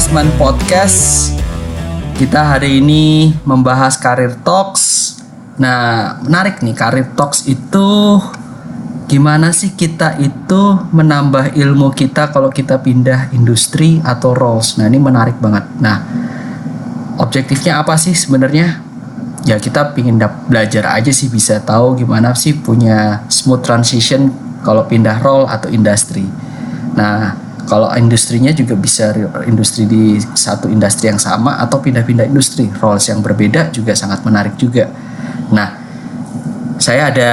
Freshman Podcast. Kita hari ini membahas karir talks. Nah, menarik nih karir talks itu gimana sih kita itu menambah ilmu kita kalau kita pindah industri atau roles. Nah, ini menarik banget. Nah, objektifnya apa sih sebenarnya? Ya kita pingin belajar aja sih bisa tahu gimana sih punya smooth transition kalau pindah role atau industri. Nah, kalau industrinya juga bisa industri di satu industri yang sama atau pindah-pindah industri, roles yang berbeda juga sangat menarik juga. Nah, saya ada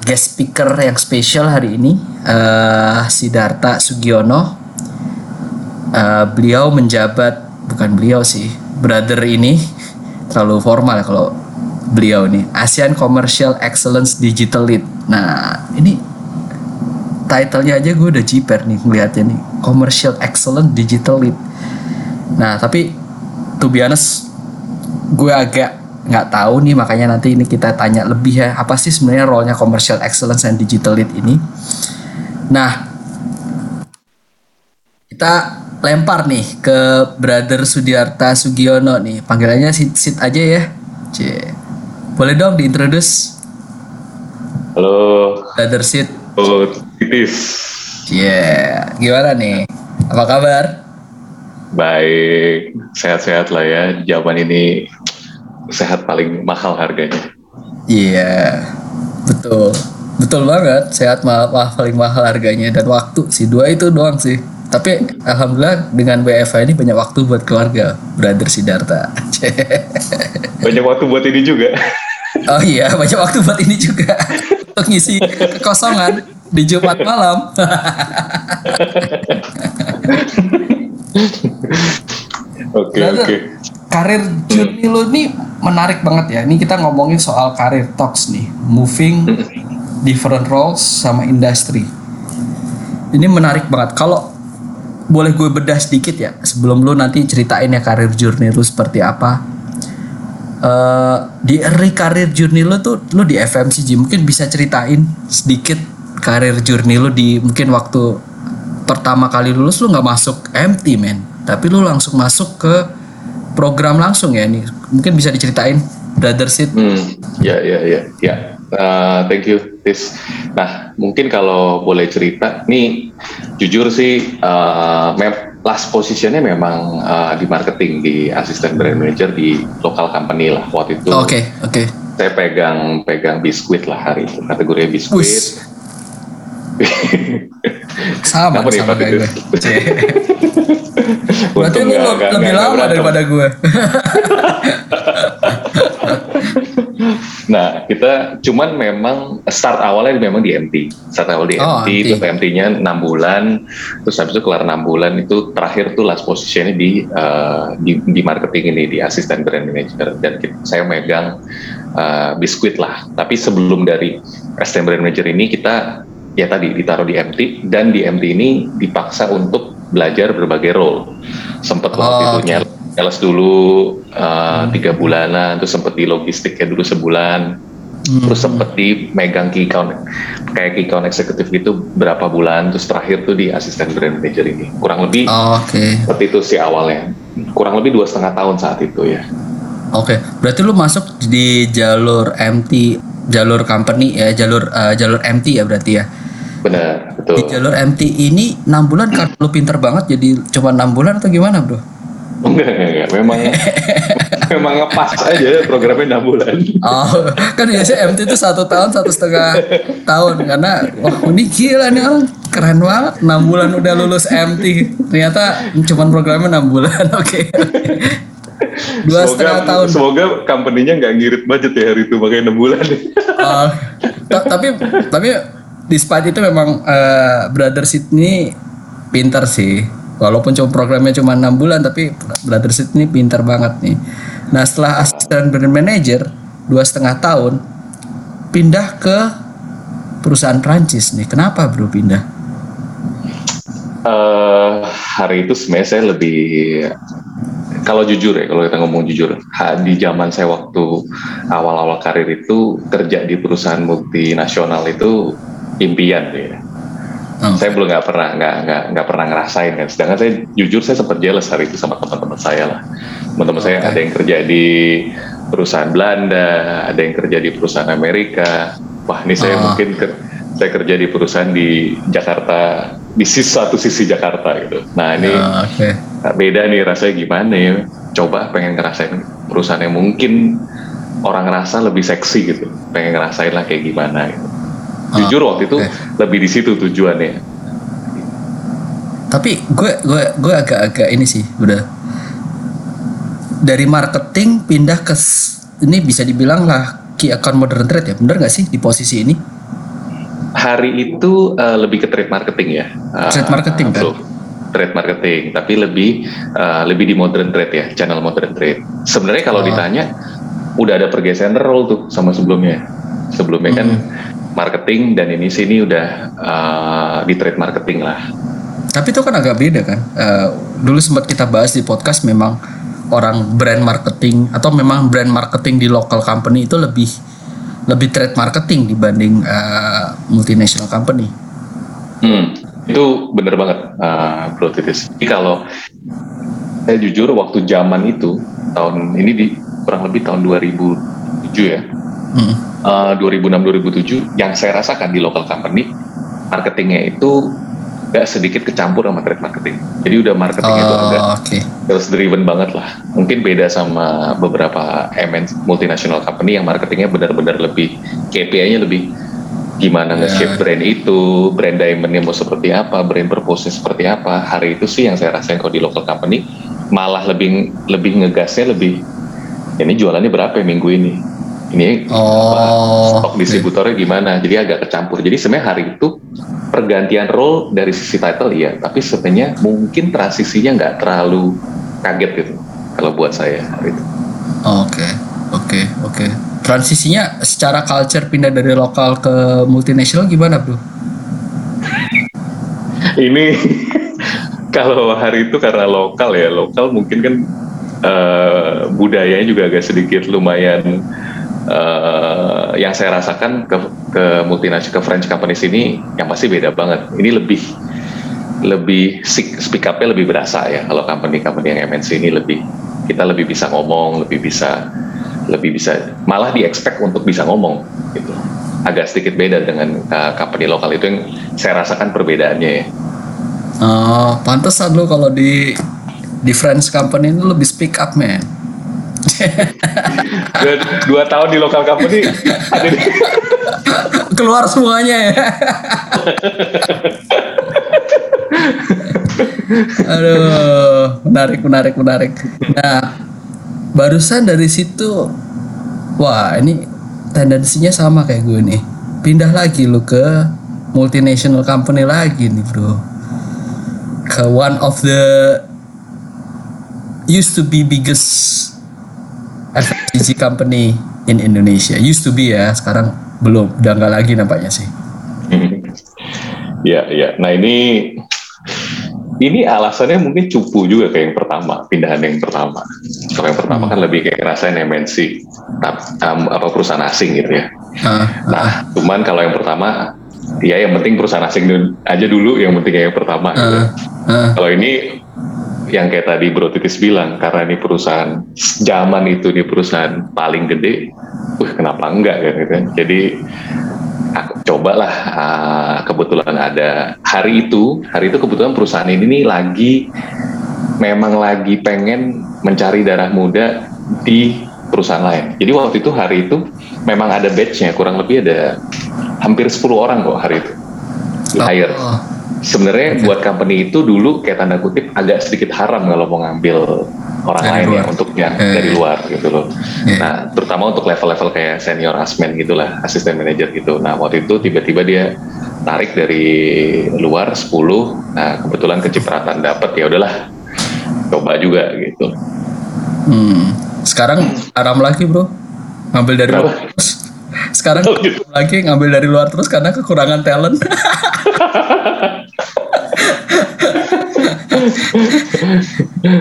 guest speaker yang spesial hari ini, eh Sidarta Sugiono. Eh, beliau menjabat, bukan beliau sih, brother ini terlalu formal ya kalau beliau nih, ASEAN Commercial Excellence Digital Lead. Nah, ini titlenya aja gue udah jiper nih ngeliatnya nih commercial excellent digital lead. Nah tapi to be honest gue agak nggak tahu nih makanya nanti ini kita tanya lebih ya apa sih sebenarnya role-nya commercial excellence and digital lead ini? Nah kita lempar nih ke brother Sudiarta Sugiono nih. Panggilannya sit sit aja ya. Cie. boleh dong diintroduce? Halo, brother sit oh, tipis. Yeah, gimana nih? Apa kabar? Baik, sehat-sehat lah ya. Zaman ini sehat paling mahal harganya. Iya, betul, betul banget. Sehat mahal, mahal- paling mahal harganya dan waktu sih dua itu doang sih. Tapi alhamdulillah dengan WFH ini banyak waktu buat keluarga, brother Sidarta. Banyak waktu buat ini juga. oh iya, banyak waktu buat ini juga untuk ngisi kekosongan di Jumat malam. Oke, Brother, oke. Karir journey lo nih menarik banget ya. Ini kita ngomongin soal karir talks nih, moving different roles sama industri. Ini menarik banget. Kalau boleh gue bedah sedikit ya, sebelum lo nanti ceritain ya karir journey lo seperti apa. Eh, di early karir journey lo tuh lo di FMCG mungkin bisa ceritain sedikit karir journey lo di mungkin waktu pertama kali lulus lo nggak masuk MT men tapi lo langsung masuk ke program langsung ya nih mungkin bisa diceritain brother Sid Hmm, ya, ya, ya, ya. Uh, thank you, Tis. Nah, mungkin kalau boleh cerita, nih jujur sih, uh, mem- last positionnya memang uh, di marketing, di asisten brand manager di lokal company lah. Waktu itu oke oke. saya pegang pegang biskuit lah hari itu, kategorinya biskuit. Sama sama kayak gue. Berarti lu lebih lama daripada gue Nah, kita cuman memang start awalnya memang di MT. Start awal di Oh, MT, MT. terus MT-nya 6 bulan, terus habis itu kelar 6 bulan itu terakhir tuh last positionnya di, eh, di di marketing ini di asisten brand manager dan kita- saya megang eh, biskuit lah. Tapi sebelum dari asisten brand manager ini kita ya tadi ditaruh di MT dan di MT ini dipaksa untuk belajar berbagai role. Sempet Oh, waktu itu oke. nyel- sales dulu uh, tiga bulanan, terus sempet di logistiknya dulu sebulan, Hmm. terus sempet di megang key account kayak key account eksekutif gitu berapa bulan, terus terakhir tuh di asisten brand manager ini kurang lebih Oh, oke seperti itu sih awalnya, kurang lebih dua setengah tahun saat itu ya. Oke, berarti lu masuk di jalur MT, jalur company ya, jalur eh, jalur MT ya berarti ya. Benar, Di betul. jalur MT ini 6 bulan kan lu pinter banget jadi cuma 6 bulan atau gimana, Bro? Enggak, enggak, enggak. Memang memang ngepas aja programnya 6 bulan. Oh, kan biasanya MT itu satu tahun satu setengah tahun karena wah ini gila nih orang keren banget 6 bulan udah lulus MT ternyata cuma programnya 6 bulan oke dua setengah tahun Semoga company-nya nggak ngirit budget ya hari itu makanya 6 bulan. Oh, ta- tapi tapi despite itu memang eh, Brother Sydney pinter sih. Walaupun cuma programnya cuma enam bulan tapi Brother Sydney pinter banget nih. Nah setelah asisten brand manager dua setengah tahun pindah ke perusahaan Prancis nih. Kenapa bro pindah? Eh, hari itu sebenarnya saya lebih kalau jujur ya kalau kita ngomong jujur di zaman saya waktu awal-awal karir itu kerja di perusahaan multinasional itu impian ya Oh. Saya belum nggak pernah nggak nggak nggak pernah ngerasain kan. Sedangkan saya jujur saya sempat jealous hari itu sama teman-teman saya lah. Teman-teman okay. saya ada yang kerja di perusahaan Belanda, ada yang kerja di perusahaan Amerika. Wah ini saya oh. mungkin ke, saya kerja di perusahaan di Jakarta di sisi satu sisi Jakarta gitu. Nah ini oh, okay. beda nih rasanya gimana ya. Coba pengen ngerasain perusahaan yang mungkin orang ngerasa lebih seksi gitu. Pengen ngerasain lah kayak gimana gitu. Oh, Jujur waktu itu lebih di situ tujuannya. Tapi gue gue gue agak-agak ini sih udah dari marketing pindah ke ini bisa dibilang lah key account modern trade ya bener nggak sih di posisi ini? hari itu uh, lebih ke trade marketing ya. Uh, trade marketing kan? Trade marketing, tapi lebih uh, lebih di modern trade ya, channel modern trade. Sebenarnya kalau oh. ditanya, udah ada pergeseran role tuh sama sebelumnya. Sebelumnya kan hmm. kan marketing dan ini sini udah uh, di trade marketing lah. Tapi itu kan agak beda kan. Uh, dulu sempat kita bahas di podcast memang orang brand marketing atau memang brand marketing di local company itu lebih lebih trade marketing dibanding uh, multinational company. Hmm, itu bener banget, uh, Bro Titis. Jadi kalau saya jujur waktu zaman itu tahun ini di kurang lebih tahun 2007 ya, hmm. uh, 2006-2007 yang saya rasakan di local company marketingnya itu gak sedikit kecampur sama trade marketing. Jadi udah marketing oh, itu agak okay. sales driven banget lah. Mungkin beda sama beberapa MN multinational company yang marketingnya benar-benar lebih KPI-nya lebih gimana yeah. nge-shape brand itu, brand diamondnya mau seperti apa, brand purpose seperti apa. Hari itu sih yang saya rasain kalau di local company malah lebih lebih ngegasnya lebih ini jualannya berapa ya minggu ini ini oh, stok distributornya gimana jadi agak kecampur jadi sebenarnya hari itu pergantian role dari sisi title iya, tapi sebenarnya mungkin transisinya nggak terlalu kaget gitu kalau buat saya itu. Oke, oke, oke. Transisinya secara culture pindah dari lokal ke multinasional gimana, Bro? Ini kalau hari itu karena lokal ya, lokal mungkin kan uh, budayanya juga agak sedikit lumayan uh, yang saya rasakan ke ke multinasional ke French company sini yang pasti beda banget. Ini lebih lebih speak up-nya lebih berasa ya kalau company-company yang MNC ini lebih kita lebih bisa ngomong, lebih bisa lebih bisa malah di expect untuk bisa ngomong gitu. Agak sedikit beda dengan uh, company lokal itu yang saya rasakan perbedaannya ya. Oh, pantesan lo kalau di di French company itu lebih speak up man dua, dua tahun di lokal company. Ada di... keluar semuanya ya. Aduh menarik menarik menarik. Nah barusan dari situ wah ini tendensinya sama kayak gue nih. Pindah lagi lu ke multinational company lagi nih bro. Ke one of the used to be biggest FMCG company in Indonesia. Used to be ya, sekarang belum, udah nggak lagi nampaknya sih. ya, ya. Nah ini ini alasannya mungkin cupu juga kayak yang pertama, pindahan yang pertama. Kalau yang pertama hmm. kan lebih kayak ngerasain MNC, um, apa perusahaan asing gitu ya. Uh, nah, cuman kalau yang pertama, ya yang penting perusahaan asing aja dulu, yang penting yang pertama. Uh, gitu. uh. Kalau ini yang kayak tadi Bro Titis bilang karena ini perusahaan zaman itu di perusahaan paling gede, wah kenapa enggak kan gitu. Jadi aku cobalah uh, kebetulan ada hari itu, hari itu kebetulan perusahaan ini nih lagi memang lagi pengen mencari darah muda di perusahaan lain. Jadi waktu itu hari itu memang ada batchnya kurang lebih ada hampir 10 orang kok hari itu di hire. Oh sebenarnya buat company itu dulu kayak tanda kutip agak sedikit haram kalau mau ngambil orang dari lain ya, luar. ya untuk yang okay. dari luar gitu loh. Yeah. Nah, terutama untuk level-level kayak senior asmen gitulah, asisten manager gitu. Nah, waktu itu tiba-tiba dia tarik dari luar 10. Nah, kebetulan kecipratan dapat ya udahlah. Coba juga gitu. Hmm. Sekarang haram lagi, Bro. Ngambil dari Kenapa? luar terus. Sekarang oh, gitu. lagi ngambil dari luar terus karena kekurangan talent.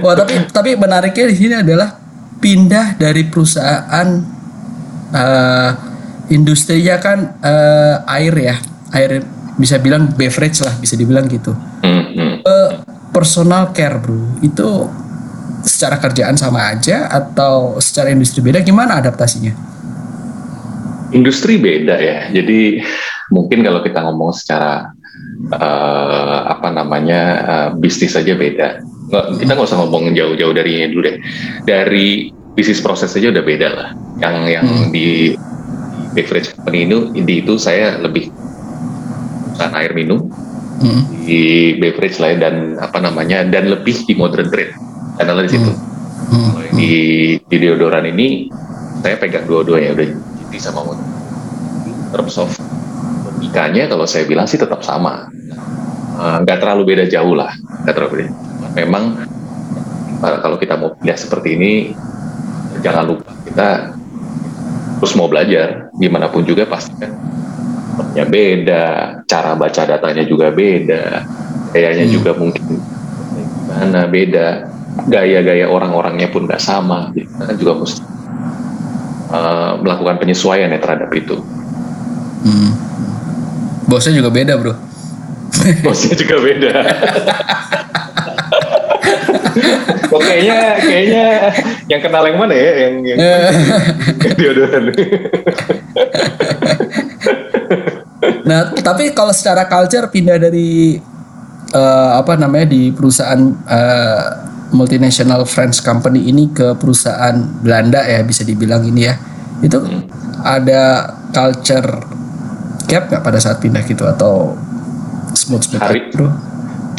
Wah tapi tapi menariknya di sini adalah pindah dari perusahaan uh, industrinya kan uh, air ya. Air bisa bilang beverage lah bisa dibilang gitu. Hmm, hmm. Eh, personal care bro. Itu secara kerjaan sama aja atau secara industri beda? Gimana adaptasinya? Industri beda ya. Jadi mungkin kalau kita ngomong secara eh, apa namanya eh, bisnis saja beda. Nggak, kita nggak usah ngomong jauh-jauh dari ini dulu deh. Dari bisnis proses saja udah beda lah. Yang yang Hmm. di beverage company itu di itu saya lebih perusahaan air minum Hmm. di beverage lain dan apa namanya dan lebih di modern trade. Karena di situ. Hmm. Kalau yang di, di deodoran ini saya pegang dua-duanya udah GT sama modern. Terms of logikanya kalau saya bilang sih tetap sama. Eh, Nggak terlalu beda jauh lah, nggak terlalu beda. Memang eh, kalau kita mau pindah seperti ini, jangan lupa kita terus mau belajar. Gimana pun juga pasti kan ya beda, cara baca datanya juga beda, gayanya Hmm. juga mungkin gimana beda, gaya-gaya orang-orangnya pun nggak sama. Kita kan juga mesti uh, melakukan penyesuaian ya terhadap itu. Hmm. Bosnya juga beda bro Bosnya juga beda. Kok kayaknya kayaknya yang kenal yang mana ya? Yang yang deodoran. Nah, tapi kalau secara culture pindah dari eh, apa namanya di perusahaan eh, multinational French company ini ke perusahaan Belanda ya bisa dibilang ini ya. Itu ada culture gap nggak pada saat pindah gitu atau smooth smooth Hari- bro?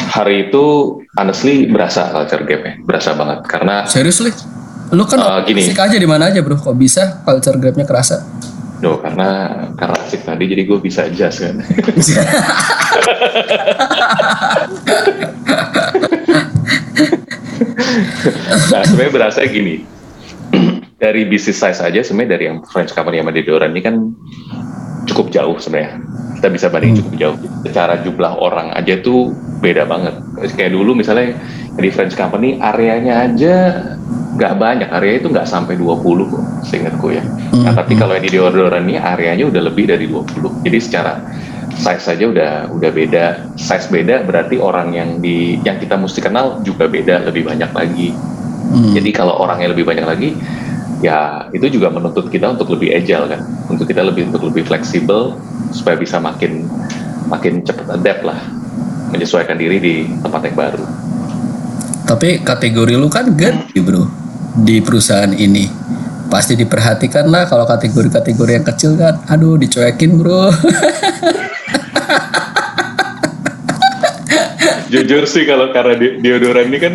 Hari itu honestly berasa culture gap ya, berasa banget karena Seriously? Lu kan Eh, gini. asik aja di mana aja bro, kok bisa culture gapnya kerasa? Duh, karena karena asik tadi jadi gue bisa adjust kan. nah sebenarnya berasa gini dari bisnis size aja sebenarnya dari yang French company sama Deodoran ini kan cukup jauh sebenarnya. Kita bisa bandingin cukup jauh. Secara jumlah orang aja tuh beda banget. Kayak dulu misalnya di French company areanya aja nggak banyak. Area itu nggak sampai 20 kok seingatku ya. Nah Hmm, tapi kalau yang di Deodoran ini areanya udah lebih dari 20 jadi secara size saja udah udah beda. Size beda berarti orang yang di yang kita mesti kenal juga beda lebih banyak lagi. Hmm. jadi kalau orangnya lebih banyak lagi ya itu juga menuntut kita untuk lebih agile kan untuk kita lebih untuk lebih fleksibel supaya bisa makin makin cepat adapt lah menyesuaikan diri di tempat yang baru Tapi kategori lu kan gede bro di perusahaan ini. Pasti diperhatikan lah kalau kategori-kategori yang kecil kan, aduh dicuekin bro. jujur sih kalau karena di- deodoran ini kan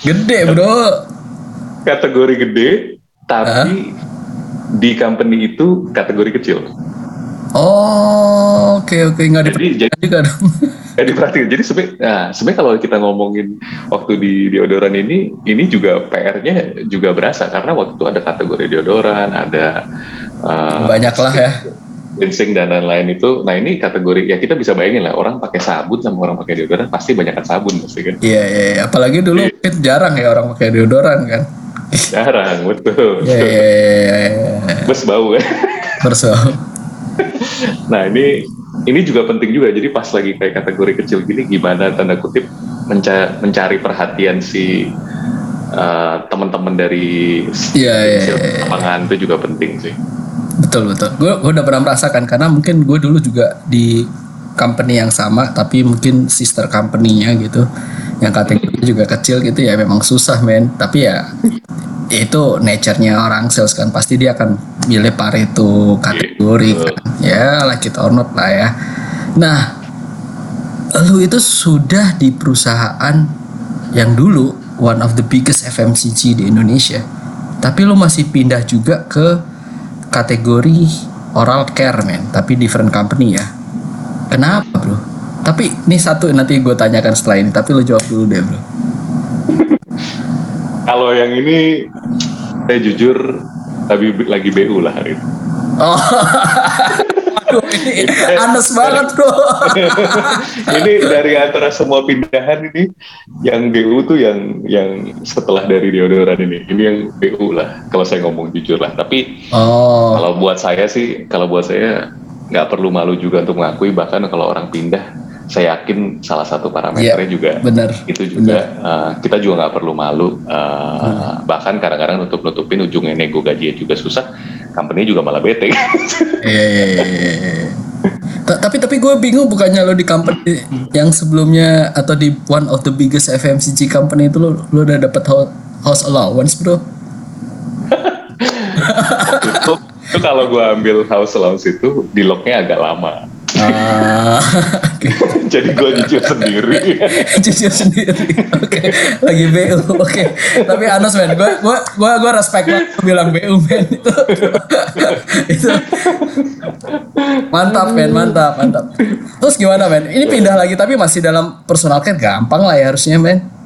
Gede bro. kategori gede tapi di company itu kategori kecil Oh oke oke nggak jadi jadi diperhatikan juga dong. Jadi perhatiin. Jadi sebenarnya, nah, sebenarnya kalau kita ngomongin waktu di deodoran ini, ini juga PR-nya juga berasa karena waktu itu ada kategori deodoran, ada uh, Banyak lah ya. cleansing dan lain-lain itu. Nah ini kategori ya kita bisa bayangin lah orang pakai sabun sama orang pakai deodoran pasti banyakkan sabun pasti kan. Iya iya. iya. Apalagi dulu mungkin jarang ya orang pakai deodoran kan. Jarang betul. Iya iya iya. iya. Bes bau kan. Nah ini ini juga penting juga. Jadi pas lagi kayak kategori kecil gini, gimana tanda kutip menca- mencari perhatian si uh, teman-teman dari iya, sales iya. lapangan itu juga penting sih. Betul betul. Gue gue udah pernah merasakan karena mungkin gue dulu juga di company yang sama tapi mungkin sister company-nya gitu yang kategorinya juga kecil gitu ya memang susah men. Tapi ya itu nature-nya orang sales kan. Pasti dia akan milih Pareto kategori Iya, kan. Ya like it or not lah ya. Nah lu itu sudah di perusahaan yang dulu one of the biggest FMCG di Indonesia. Tapi lu masih pindah juga ke kategori oral care men. Tapi different company ya. Kenapa bro tapi ini satu nanti gue tanyakan setelah ini tapi lu jawab dulu deh bro. Kalau yang ini saya jujur lagi lagi BU lah hari itu. oh. Aduh, ini anes banget bro. Ini dari antara semua pindahan ini yang BU tuh yang yang setelah dari deodoran ini. Ini yang BU lah kalau saya ngomong jujur lah. Tapi oh. kalau buat saya sih kalau buat saya nggak perlu malu juga untuk mengakui bahkan kalau orang pindah saya yakin salah satu parameternya Iya, juga benar, itu juga uh, kita juga nggak perlu malu uh, Hmm. bahkan kadang-kadang nutup nutupin ujungnya nego gajinya juga susah company juga malah bete Iya, iya, iya. Ta- Tapi tapi gue bingung bukannya lo di company yang sebelumnya atau di one of the biggest FMCG company itu lo lo udah dapat ho- house allowance bro? itu, itu kalau gue ambil house allowance itu di locknya agak lama Oke. jadi gue nyicil sendiri Jujur sendiri. Oke, lagi BU. Oke. Tapi Anos men, gua gua gua gua respect banget bilang BU men itu. itu mantap men, mantap, mantap. Terus gimana men? Ini pindah lagi tapi masih dalam personal care gampang lah ya harusnya men.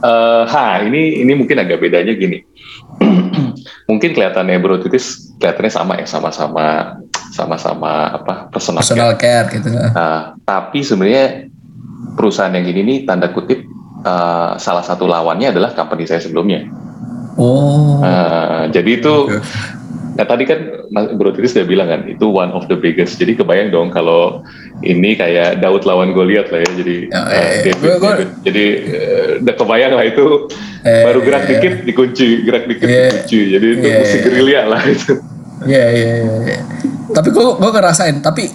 Eh, ha ini ini mungkin agak bedanya gini mungkin kelihatannya brotitis kelihatannya sama ya sama-sama sama-sama apa personal, care. Personal care gitu. Nah, tapi sebenarnya perusahaan yang gini nih tanda kutip eh, salah satu lawannya adalah company saya sebelumnya. Oh. Eh, jadi itu, Oke. nah tadi kan Bro Titis udah bilang kan itu one of the biggest. Jadi kebayang dong kalau ini kayak Daud lawan Goliat lah ya. Jadi Ya, eh, eh, David- gua- David. jadi eh, udah kebayang lah itu Eh, baru gerak eh, dikit dikunci, gerak dikit Iya. dikunci. Jadi itu Iya, mesti iya. gerilya lah itu. Iya iya iya. iya. Tapi gue gue ngerasain. Tapi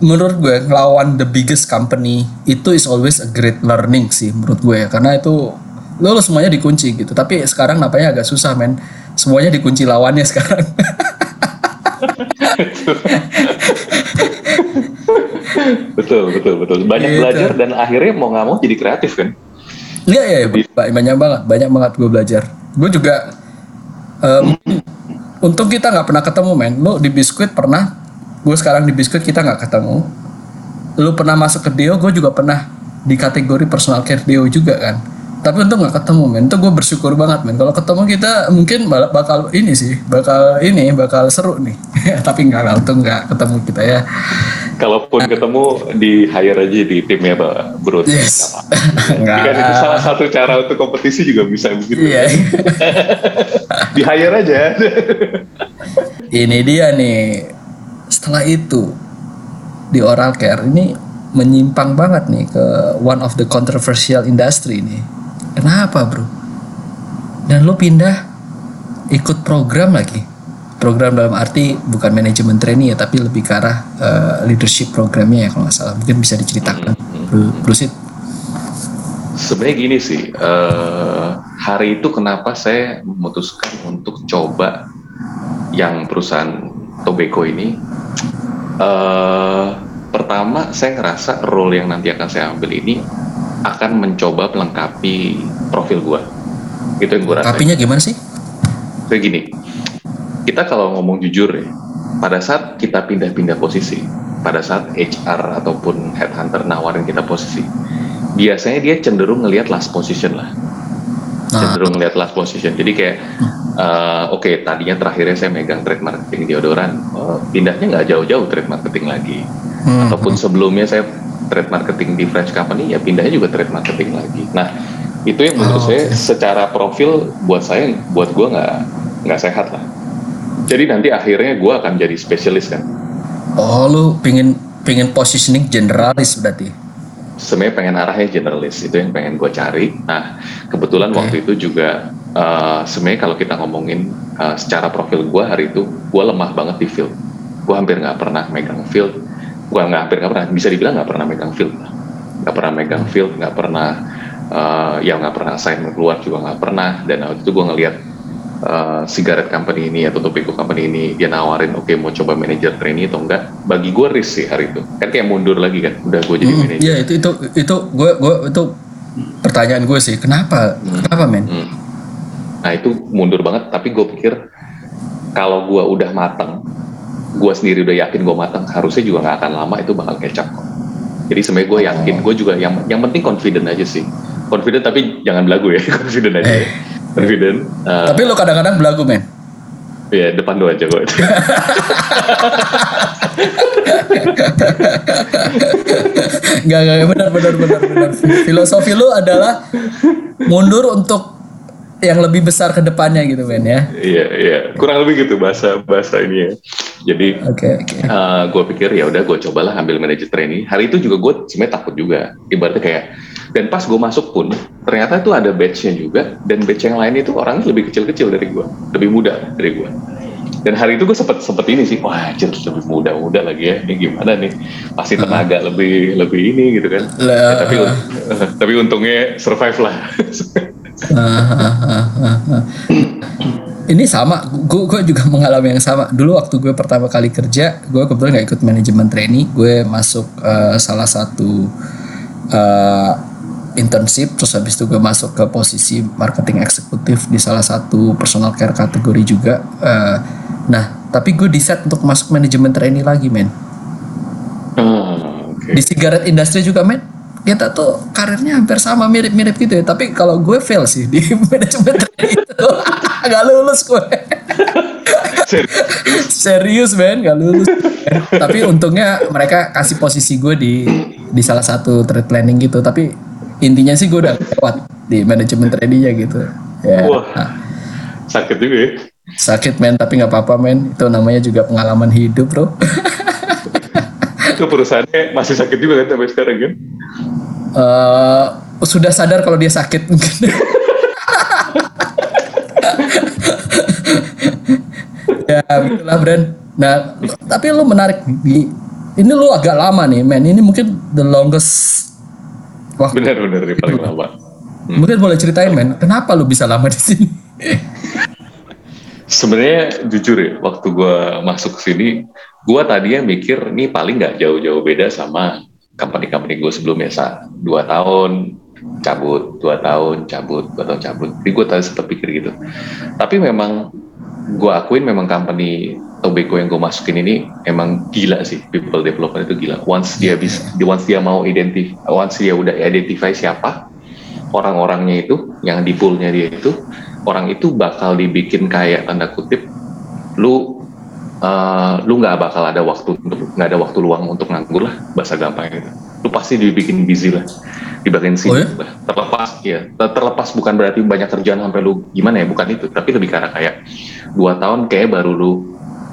menurut gue ngelawan the biggest company itu is always a great learning sih menurut gue ya. Karena itu lo, lo semuanya dikunci gitu. Tapi sekarang nampaknya agak susah men. Semuanya dikunci lawannya sekarang. betul betul betul. Banyak Gitu. belajar dan akhirnya mau nggak mau jadi kreatif kan. Iya iya ba- banyak banget banyak banget gue belajar. Gue juga em, untung kita nggak pernah ketemu men. Lo di biskuit pernah. Gue sekarang di biskuit kita nggak ketemu. Lu pernah masuk ke Deo, gue juga pernah di kategori personal care Deo juga kan. Tapi untung nggak ketemu men. Itu gue bersyukur banget men. Kalau ketemu kita mungkin bakal ini sih, bakal ini bakal seru nih. Tapi nggak lah, untung nggak ketemu kita ya. Kalaupun ketemu di hire aja di timnya Pak Bro. Yes. Nggak apa-apa. Kan itu salah satu cara untuk kompetisi juga bisa begitu. Iya. Di hire aja. Ini dia nih. Setelah itu di oral care ini menyimpang banget nih ke one of the controversial industry nih. Kenapa, Bro? Dan lo pindah ikut program lagi. Program dalam arti bukan manajemen trainee ya, tapi lebih ke arah eh, leadership programnya ya kalau nggak salah. Mungkin bisa diceritakan, Bro, Bro Sid. Sebenarnya gini sih, eh, hari itu kenapa saya memutuskan untuk coba yang perusahaan Tobacco ini. eh, pertama, saya ngerasa role yang nanti akan saya ambil ini akan mencoba melengkapi profil gua. Itu yang rasain. Kapinya gimana sih? Kayak gini, kita kalau ngomong jujur ya, pada saat kita pindah-pindah posisi, pada saat HR ataupun headhunter nawarin kita posisi, biasanya dia cenderung ngelihat last position lah, Nah, cenderung ngelihat last position. Jadi kayak, eh, oke tadinya terakhirnya saya megang trade marketing deodoran, oh, pindahnya nggak jauh-jauh trade marketing lagi, hmm, ataupun sebelumnya saya trade marketing di French company, ya pindahnya juga trade marketing lagi. Nah, itu yang menurut Oh, saya oke. secara profil buat saya, buat gua nggak nggak sehat lah. Jadi nanti akhirnya gua akan jadi spesialis kan. Oh, lu pingin pingin positioning generalis berarti. Sebenarnya pengen arahnya generalis itu yang pengen gue cari. Nah kebetulan Oke. waktu itu juga eh, sebenarnya kalau kita ngomongin eh, secara profil gue hari itu gue lemah banget di field. Gue hampir nggak pernah megang field. Gue nggak hampir nggak pernah. Bisa dibilang nggak pernah megang field. Nggak pernah megang field. Nggak pernah eh, ya nggak pernah assignment keluar juga nggak pernah. Dan waktu itu gue ngelihat eh, cigarette company ini atau tobacco company ini dia nawarin oke mau coba manajer trainee atau enggak bagi gue risk sih hari itu kan kayak mundur lagi kan udah gue jadi Hmm, manajer Iya itu itu itu gue gue itu pertanyaan gue sih kenapa kenapa men? Hmm. Nah itu mundur banget, tapi gue pikir kalau gue udah matang, gue sendiri udah yakin gue matang, harusnya juga nggak akan lama itu bakal kecap. Jadi sebenarnya gue yakin, gue juga yang yang penting confident aja sih. Confident tapi jangan belagu ya, confident aja. Eh. Confident. eh, Tapi lo kadang-kadang belagu men. ya depan doa aja gue. Gak gak benar benar benar benar. Filosofi lo adalah mundur untuk yang lebih besar ke depannya gitu men ya. Iya iya kurang lebih gitu bahasa bahasa ini ya. Jadi Oke oke. uh, gue pikir ya udah gue cobalah ambil manajer trainee. Hari itu juga gue sebenarnya takut juga. Ibaratnya kayak dan pas gue masuk pun ternyata itu ada batchnya juga dan batch yang lain itu orangnya lebih kecil-kecil dari gue, lebih muda dari gue. Dan hari itu gue sempet sempet ini sih, wah anjir lebih muda-muda lagi ya, ini gimana nih? Pasti tenaga lebih lebih ini gitu kan. Lah. Ya, tapi tapi untungnya survive lah. Ini sama, gue gue juga mengalami yang sama. Dulu waktu gue pertama kali kerja, gue kebetulan nggak ikut manajemen trainee, gue masuk eh, salah satu eh, internship, terus habis itu gue masuk ke posisi marketing eksekutif di salah satu personal care kategori juga. Eh, nah, tapi gue decide untuk masuk manajemen trainee lagi, men. Ah, Oke. Di cigarette industry juga, men. Kita tuh karirnya hampir sama mirip-mirip gitu ya. Tapi kalau gue fail sih di manajemen itu, nggak lulus gue. Serius. Serius men, gak lulus. Tapi untungnya mereka kasih posisi gue di di salah satu trade planning gitu. Tapi intinya sih gue udah lewat di manajemen tradingnya gitu. Ya, Wah. nah, Sakit juga ya. sakit men, tapi nggak apa-apa men. Itu namanya juga pengalaman hidup bro. Itu perusahaannya masih sakit juga kan sampai sekarang kan? Eh, sudah sadar kalau dia sakit mungkin. ya begitulah Bran. Nah, tapi lu menarik di ini lu agak lama nih, men. Ini mungkin the longest waktu. Benar-benar nih paling lama. Mungkin boleh ceritain, men. Kenapa lu bisa lama di sini? Sebenarnya jujur ya, waktu gue masuk ke sini, gue tadinya mikir nih paling nggak jauh-jauh beda sama company-company gue sebelumnya. Sa. Dua tahun cabut, dua tahun cabut, dua tahun cabut. Jadi gue tadi sempat pikir gitu. Tapi memang gue akuin memang company Tobacco yang gue masukin ini emang gila sih people development itu gila. Once dia bisa, once dia mau identif, once dia udah identify siapa orang-orangnya itu yang di poolnya dia itu orang itu bakal dibikin kayak tanda kutip lu uh, lu nggak bakal ada waktu untuk nggak ada waktu luang untuk nganggur lah bahasa gampang gitu lu pasti dibikin busy lah dibikin Oh ya? lah. Terlepas ya ter- terlepas bukan berarti banyak kerjaan sampai lu gimana ya bukan itu. Tapi lebih karena kayak dua tahun kayak baru lu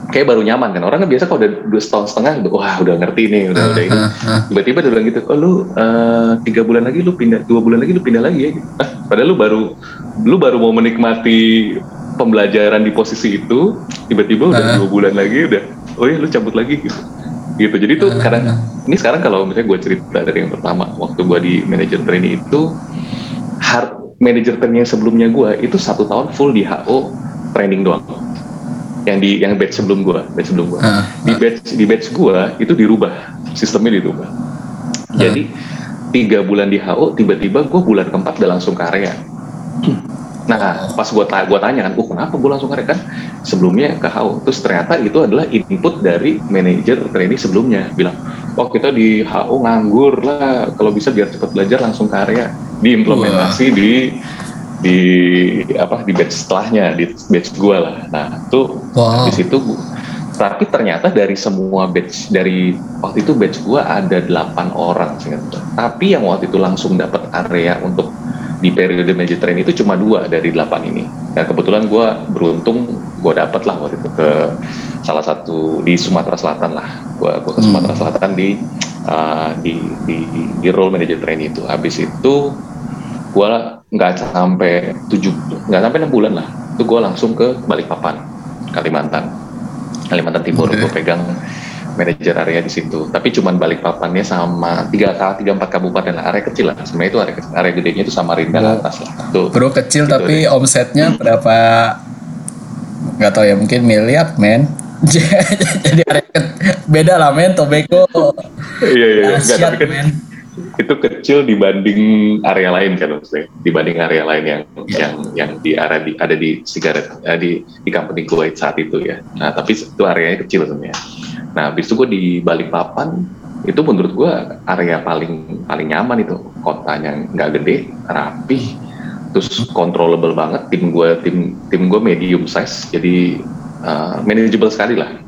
kayak baru nyaman kan orang kan biasa kalau udah dua tahun setengah udah, wah udah ngerti nih udah udah ini Ah, ah. tiba-tiba dia bilang gitu oh lu eh, tiga bulan lagi lu pindah dua bulan lagi lu pindah lagi ya gitu. Ah, padahal lu baru lu baru mau menikmati pembelajaran di posisi itu tiba-tiba udah Ah. dua bulan lagi udah oh iya lu cabut lagi gitu gitu jadi tuh Ah. kadang ini sekarang kalau misalnya gue cerita dari yang pertama waktu gue di manajer training itu hard manajer training sebelumnya gue itu satu tahun full di HO training doang yang di yang batch sebelum gue batch sebelum gue Ah, di batch di batch gua itu dirubah sistemnya dirubah. Jadi tiga bulan di HO tiba-tiba gua bulan keempat udah langsung ke area. Nah pas gua, ta gua tanya kan oh kenapa gua langsung ke area? Kan sebelumnya ke HO terus ternyata itu adalah input dari manajer trainee sebelumnya. Bilang oh kita di HO nganggur lah. Kalau bisa biar cepat belajar langsung ke area. Diimplementasi di di apa di batch setelahnya di batch gua lah nah itu Wow. di situ tapi ternyata dari semua batch dari waktu itu batch gua ada 8 orang gua. tapi yang waktu itu langsung dapat area untuk di periode manager train itu cuma dua dari 8 ini dan kebetulan gua beruntung gua dapat lah waktu itu ke salah satu di Sumatera Selatan lah gua, gua ke Hmm. Sumatera Selatan di uh, di, di di role manager train itu habis itu gua nggak sampai tujuh nggak sampai enam bulan lah itu gua langsung ke Balikpapan Kalimantan Kalimantan Timur Oke. gue pegang manajer area di situ tapi cuman Balikpapannya sama tiga tiga empat kabupaten lah area kecil lah sebenarnya itu area kecil. area gedenya itu Samarinda ke Wow. atas lah tuh Bro kecil Gitu tapi omsetnya berapa? Nggak tahu ya mungkin miliar men. Jadi ke- beda lah men tobacco. iya iya iya. Nggak, tapi kan. Itu kecil dibanding area lain kan maksudnya dibanding area lain yang Iya. yang yang di area di ada di sigaret eh, di di company gue saat itu ya. Nah tapi itu areanya kecil sebenarnya. Nah habis itu gue di Balikpapan itu menurut gue area paling paling nyaman itu. Kotanya nggak gede rapih terus controllable banget. Tim gue tim tim gue medium size jadi uh, manageable sekali lah.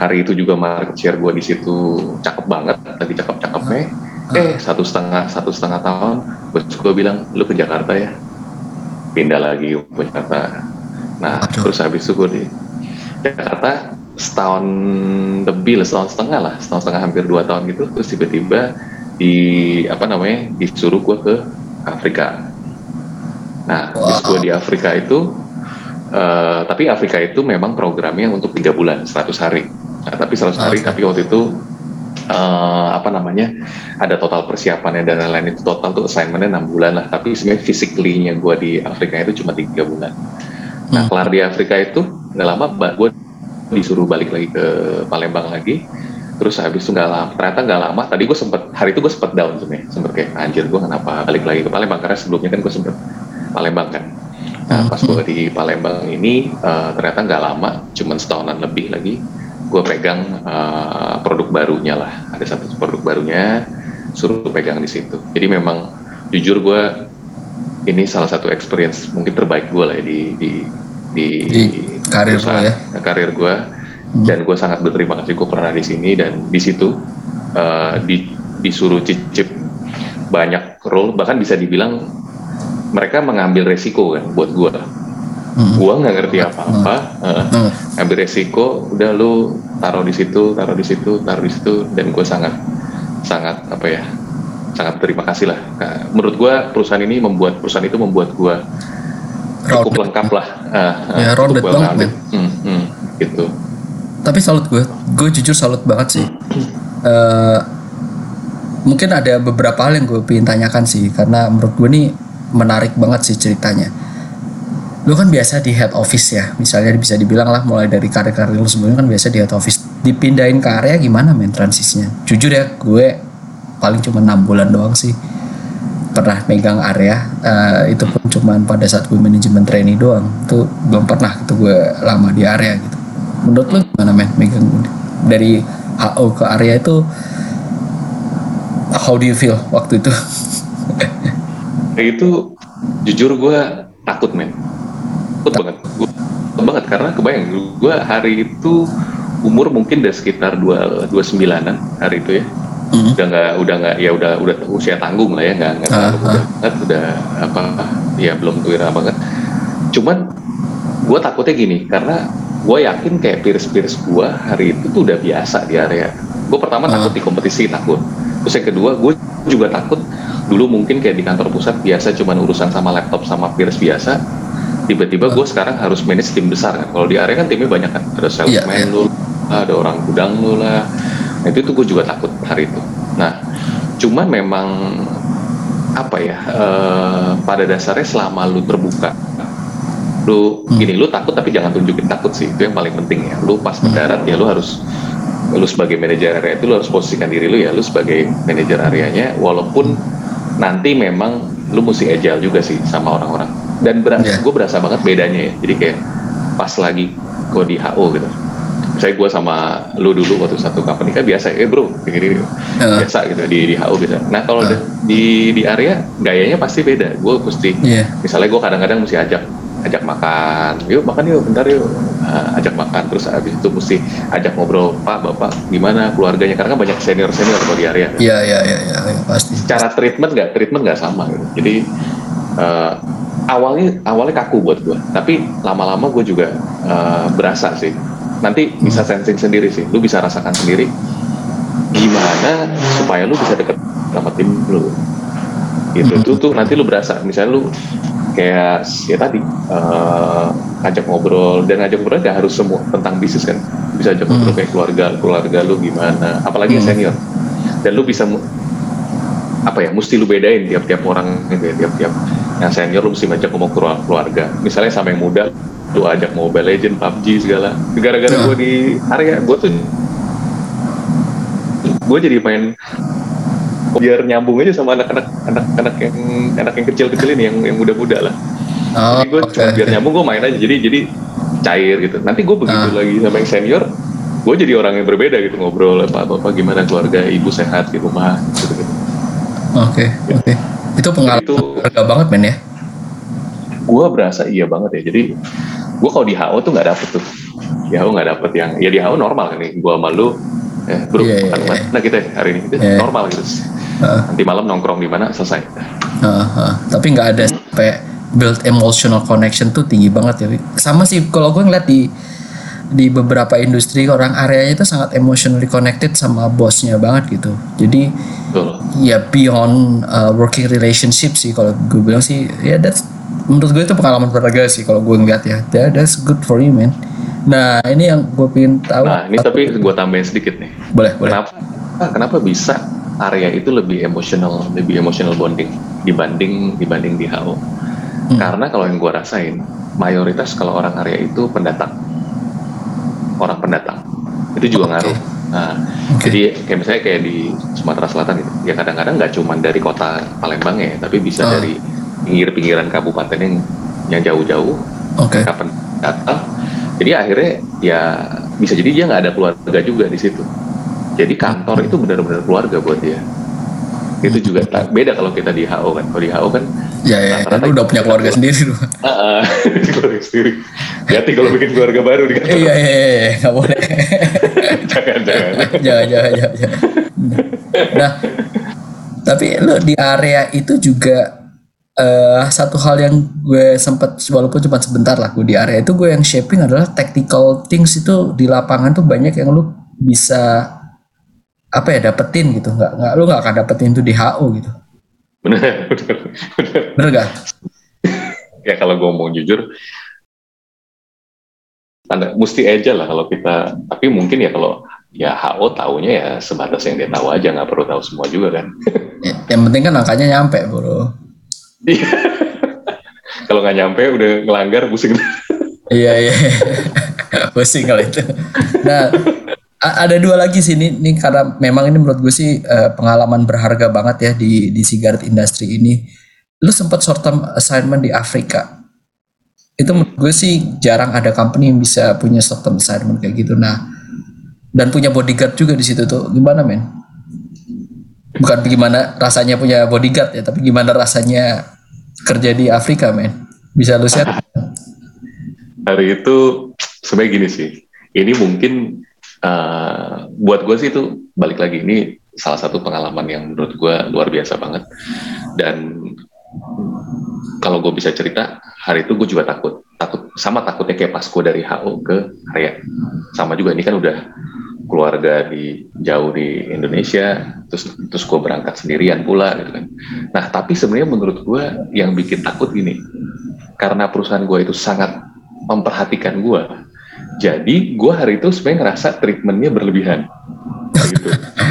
Hari itu juga market share gue di situ cakep banget lagi cakep cakepnya eh satu setengah satu setengah tahun bos gue bilang lu ke Jakarta ya pindah lagi ke Jakarta nah Aduh. terus habis itu gue di Jakarta setahun lebih lah setahun setengah lah setahun setengah hampir dua tahun gitu terus tiba-tiba di apa namanya disuruh gue ke Afrika nah Wow. gue di Afrika itu eh, tapi Afrika itu memang programnya untuk tiga bulan 100 hari nah, tapi 100 hari Oke. tapi waktu itu eh, apa namanya ada total persiapannya dan lain-lain itu total tuh assignmentnya enam bulan lah. Tapi sebenarnya physically-nya gue di Afrika itu cuma tiga bulan. Nah Hmm. kelar di Afrika itu nggak lama gue disuruh balik lagi ke Palembang lagi. Terus habis itu nggak lama ternyata nggak lama tadi gue sempet hari itu gue sempet down sebenarnya. Sempet kayak anjir gue kenapa balik lagi ke Palembang? Karena sebelumnya kan gue sempet Palembang kan. Nah pas gue di Palembang ini eh, ternyata nggak lama cuman setahunan lebih lagi gue pegang eh, produk barunya lah. Ada satu produk barunya suruh pegang di situ. Jadi memang jujur gue ini salah satu experience mungkin terbaik gue lah ya di di di, Di karir perusahaan, ya. karir gue dan gue sangat berterima kasih gue pernah di sini dan di situ eh, di, disuruh cicip banyak role. Bahkan bisa dibilang mereka mengambil resiko kan buat gue Hmm. gue nggak ngerti apa-apa eh, Hmm. ambil resiko udah lu taruh di situ taruh di situ taruh di situ dan gue sangat sangat apa ya sangat terima kasih lah Nah, menurut gue perusahaan ini membuat perusahaan itu membuat gue cukup Rounded. lengkap lah Ah, ah, Ya, cukup rounded well banget. Hmm, hmm, gitu Tapi salut gue, gue jujur salut banget sih. Eh, mungkin ada beberapa hal yang gue pengen tanyakan sih, karena menurut gue nih menarik banget sih ceritanya. Lu kan biasa di head office ya, misalnya bisa dibilang lah mulai dari karir-karir lu sebelumnya kan biasa di head office. Dipindahin ke area gimana men transisinya? Jujur ya, gue paling cuma enam bulan doang sih pernah megang area. Eh, itu pun cuman pada saat gue manajemen trainee doang. Itu belum pernah gitu gue lama di area gitu. Menurut lu gimana men megang dari HO ke area itu? How do you feel waktu itu? Itu jujur gue takut men takut banget. Gue takut banget karena kebayang gue hari itu umur mungkin udah sekitar dua dua sembilanan hari itu ya. Hmm. udah nggak udah nggak ya udah udah usia tanggung lah ya nggak nggak terlalu Ah, muda banget udah apa ya belum tuira banget. Cuman gue takutnya gini karena gue yakin kayak peers-peers gue hari itu tuh udah biasa di area. Gue pertama Ah. takut di kompetisi takut. Terus yang kedua gue juga takut dulu mungkin kayak di kantor pusat biasa cuman urusan sama laptop sama peers biasa tiba-tiba gue sekarang harus manage tim besar kan. Kalau di area kan timnya banyak kan. Ada salesman Iya, iya. lu ada orang gudang lu lah. Nah, itu tuh gue juga takut hari itu. Nah cuman memang apa ya eh, pada dasarnya selama lu terbuka lu Hmm. gini lu takut tapi jangan tunjukin takut sih. Itu yang paling penting ya. Lu pas mendarat ya lu harus lu sebagai manajer area itu lu harus posisikan diri lu ya. Lu sebagai manajer areanya walaupun nanti memang lu mesti agile juga sih sama orang-orang dan berasa Iya. gue berasa banget bedanya ya. Jadi kayak pas lagi gue di HO gitu. Saya gue sama lu dulu waktu satu company kan biasa eh bro begini gini. Eh. biasa gitu di di HO biasa. Nah kalau udah di di area gayanya pasti beda. Gue mesti Iya. misalnya gue kadang-kadang mesti ajak ajak makan. Yuk makan yuk bentar yuk. Nah, ajak makan. Terus habis itu mesti ajak ngobrol pak bapak gimana keluarganya? Karena kan banyak senior senior kalau di area. Iya iya iya iya iya, pasti. Cara treatment nggak treatment nggak sama gitu. jadi eh, awalnya awalnya kaku buat gue tapi lama-lama gue juga eh, berasa sih. Nanti bisa sensing sendiri sih. Lu bisa rasakan sendiri gimana supaya lu bisa deket sama tim lu. Gitu. Itu tuh nanti lu berasa. Misalnya lu kayak ya tadi eh, ajak ngobrol. Dan ajak ngobrol gak harus semua tentang bisnis kan. Bisa ajak ngobrol Hmm. kayak keluarga keluarga lu gimana. Apalagi Hmm. senior. Dan lu bisa apa ya mesti lu bedain tiap-tiap orang gitu ya tiap-tiap yang senior lu mesti ngajak ngomong keluar- keluarga. Misalnya sama yang muda lu ajak Mobile Legend, PUBG segala. Gara-gara Hmm. gue di area gue tuh gue jadi main biar nyambung aja sama anak-anak anak-anak yang anak yang kecil-kecil ini yang yang muda-muda lah. Oh jadi gue oke cuma biar nyambung gue main aja. Jadi jadi cair gitu. Nanti gue begitu Ah. lagi sama yang senior gue jadi orang yang berbeda gitu ngobrol apa apa, gimana keluarga ibu sehat di rumah gitu, gitu. oke oke itu pengalaman Itu- berharga banget men ya? Gue berasa iya banget ya. Jadi gue kalau di HO tuh nggak dapet tuh. Di HO nggak dapet yang ya di HO normal kan nih. Gue malu eh bro iya, makan iya. mana kita ya hari ini? Itu Iya. normal gitu. Heeh. nanti malam nongkrong di mana selesai. Heeh, heeh. tapi nggak ada sampai build emotional connection tuh tinggi banget ya sama sih kalau gue ngeliat di di beberapa industri orang areanya itu sangat emotionally connected sama bosnya banget gitu jadi Betul. ya beyond uh, working relationship sih kalau gue bilang sih ya that's menurut gue itu pengalaman berharga sih kalau gue ngeliat ya That- that's good for you man nah ini yang gue pengen tahu Nah, ini tapi gue tambahin sedikit nih. boleh boleh Kenapa? Kenapa bisa area itu lebih emosional, lebih emotional bonding dibanding dibanding di HO? Hmm. Karena kalau yang gue rasain, mayoritas kalau orang area itu pendatang, orang pendatang, itu juga Oke. ngaruh. Nah, Oke. jadi kayak misalnya kayak di Sumatera Selatan gitu, ya kadang-kadang nggak cuma dari kota Palembang ya, tapi bisa Ah. dari pinggir-pinggiran kabupaten yang yang jauh-jauh oke kapan datang jadi akhirnya ya bisa jadi dia nggak ada keluarga juga di situ jadi kantor itu benar-benar keluarga buat dia itu juga tak- beda kalau kita di HO kan. Kalau di HO kan ya ya dan Rata-rata lu udah punya keluarga sendiri lu ah, ah, keluarga sendiri. Hati kalau bikin keluarga baru di kantor iya iya iya nggak boleh. Jangan jangan. Jangan jangan jangan nah tapi lu di area itu juga eh satu hal yang gue sempat walaupun cuma sebentar lah gue di area itu gue yang shaping adalah tactical things itu di lapangan tuh banyak yang lu bisa apa ya dapetin gitu nggak nggak lu nggak akan dapetin itu di HO gitu bener bener bener bener gak? ya kalau gue ngomong jujur anda mesti aja lah kalau kita tapi mungkin ya kalau ya HO taunya ya sebatas yang dia tahu aja nggak perlu tahu semua juga kan Ya, yang penting kan angkanya nyampe bro Iya. kalau nggak nyampe udah ngelanggar pusing Iya iya. Pusing kalau itu. Nah, ada dua lagi sih ini, ini karena memang ini menurut gue sih eh, pengalaman berharga banget ya di di cigarette industry ini. Lu sempat short term assignment di Afrika. Itu menurut gue sih jarang ada company yang bisa punya short term assignment kayak gitu. Nah, dan punya bodyguard juga di situ tuh. Gimana men? Bukan gimana rasanya punya bodyguard ya, tapi gimana rasanya kerja di Afrika men? Bisa lu share? hari itu sebenarnya gini sih ini mungkin eh, buat gue sih itu balik lagi ini salah satu pengalaman yang menurut gue luar biasa banget. Dan kalau gue bisa cerita hari itu gue juga takut. Takut sama takutnya kayak pas gue dari HO ke area sama juga ini kan udah keluarga di jauh di Indonesia terus terus gue berangkat sendirian pula gitu kan. Nah tapi sebenarnya menurut gue yang bikin takut gini karena perusahaan gue itu sangat memperhatikan gue jadi gue hari itu sebenarnya ngerasa treatmentnya berlebihan gitu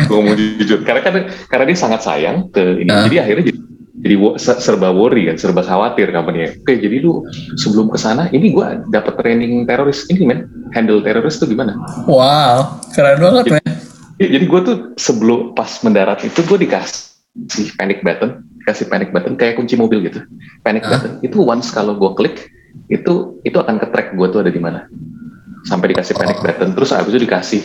gue mau jujur karena kan karena dia sangat sayang ke ini Ah. jadi akhirnya jadi, jadi serba worry kan serba khawatir company oke jadi lu sebelum ke sana ini gue dapat training teroris ini men handle teroris tuh gimana Wow, keren banget men. Ya, jadi gue tuh sebelum pas mendarat itu gue dikasih panic button, dikasih panic button kayak kunci mobil gitu. Panic Ah. button itu once kalau gue klik itu itu akan ke track gue tuh ada di mana. Sampai dikasih panic Oh. button, terus abis itu dikasih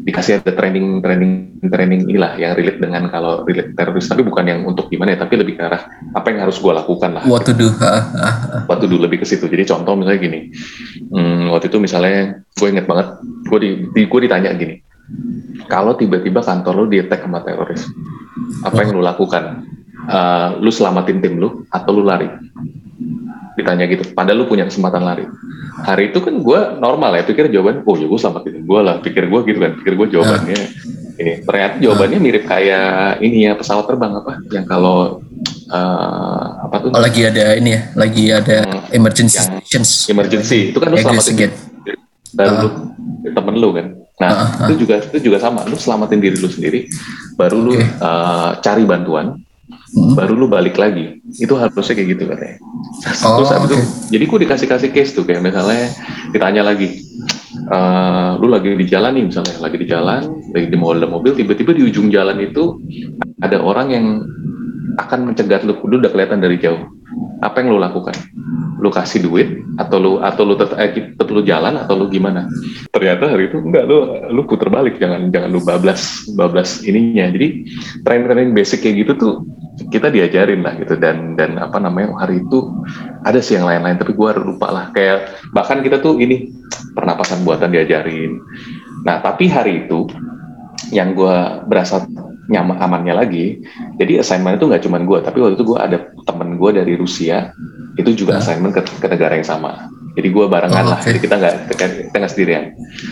dikasih ada training training training inilah yang relate dengan kalau relate teroris tapi bukan yang untuk gimana ya tapi lebih ke arah apa yang harus gue lakukan lah What to do? Waktu dulu lebih ke situ. Jadi contoh misalnya gini, hmm, waktu itu misalnya gue inget banget, gue di, di gue ditanya gini, kalau tiba-tiba kantor lu di attack sama teroris, apa yang lu lakukan? Eh, lu selamatin tim lu atau lu lari? Ditanya gitu. Padahal lu punya kesempatan lari. Hari itu kan gue normal ya, pikir jawaban, oh ya gue selamatin tim gue lah. Pikir gue gitu kan, pikir gue jawabannya ini. Ternyata jawabannya mirip kayak ini ya pesawat terbang apa? Yang kalau eh, apa tuh? Oh, lagi ada ini ya, lagi ada Hmm, emergency yang stations. emergency itu kan lu Exit selamatin gate. baru Ah. lu temen lu kan nah Ah, ah. itu juga itu juga sama lu selamatin diri lu sendiri baru lu Oke. uh, cari bantuan Hmm. baru lu balik lagi itu harusnya kayak gitu katanya. Oh, terus habis itu jadi gue dikasih kasih case tuh kayak misalnya ditanya lagi eh, lu lagi di jalan nih misalnya lagi di jalan lagi di mobil mobil tiba-tiba di ujung jalan itu ada orang yang akan mencegat lu lu udah kelihatan dari jauh apa yang lu lakukan? Lu kasih duit atau lu atau lu tetap, eh, lu jalan atau lu gimana? Ternyata hari itu enggak lu lu puter balik jangan jangan lu bablas bablas ininya. Jadi tren-tren basic kayak gitu tuh kita diajarin lah gitu. Dan dan apa namanya hari itu ada sih yang lain-lain tapi gua lupa lah. Kayak bahkan kita tuh ini pernapasan buatan diajarin. Nah tapi hari itu yang gua berasa nyaman amannya lagi. Jadi assignment itu nggak cuma gue, tapi waktu itu gue ada temen gue dari Rusia itu juga Nah. assignment ke, ke negara yang sama. Jadi gue barengan Oh, lah, oke. jadi kita nggak kita nggak sendirian.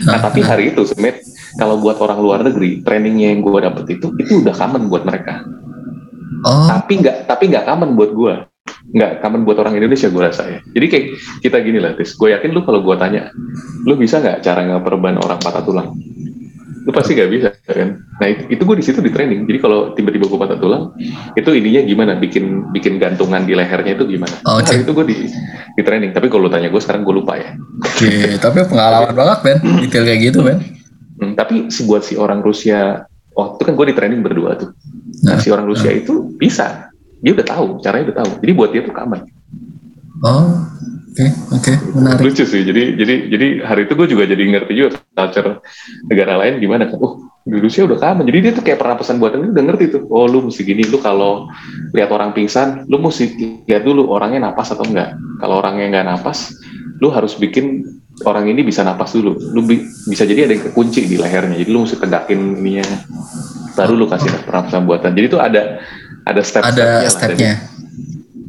Nah Nah, tapi hari itu, Smith, kalau buat orang luar negeri, trainingnya yang gue dapet itu itu udah common buat mereka. Oh, Tapi nggak tapi nggak common buat gue. Nggak common buat orang Indonesia gue rasa ya. Jadi kayak kita gini lah, Tis. Gue yakin lu kalau gue tanya, lu bisa nggak cara ngeperban orang patah tulang? Lu pasti nggak bisa kan? Nah itu, itu gue di situ di training. Jadi kalau tiba-tiba gue patah tulang, itu ininya gimana? Bikin bikin gantungan di lehernya itu gimana? Oh, Nah, itu gue di di training. Tapi kalau lu tanya gue sekarang gue lupa ya. oke. Tapi pengalaman banget, Ben. Detail kayak gitu, Ben. Hmm, tapi buat si orang Rusia, waktu kan gue di training berdua tuh. Nah, Nah, si orang Rusia itu bisa, dia udah tahu, caranya udah tahu. Jadi buat dia tuh aman. Oh, oke, oke. Menarik. Lucu sih. Jadi jadi jadi hari itu gue juga jadi ngerti juga culture negara lain gimana kan. Oh, di Rusia udah aman. Jadi dia tuh kayak pernah pesan buat ini udah ngerti tuh. Oh, lu mesti gini. Lu kalau lihat orang pingsan, lu mesti lihat dulu orangnya napas atau enggak. Kalau orangnya nggak napas, lu harus bikin orang ini bisa napas dulu. Lu bi- bisa jadi ada yang kekunci di lehernya. Jadi lu mesti tegakin ininya. Baru lu kasih pernapasan buatan. Jadi itu ada ada step-stepnya Ada stepnya.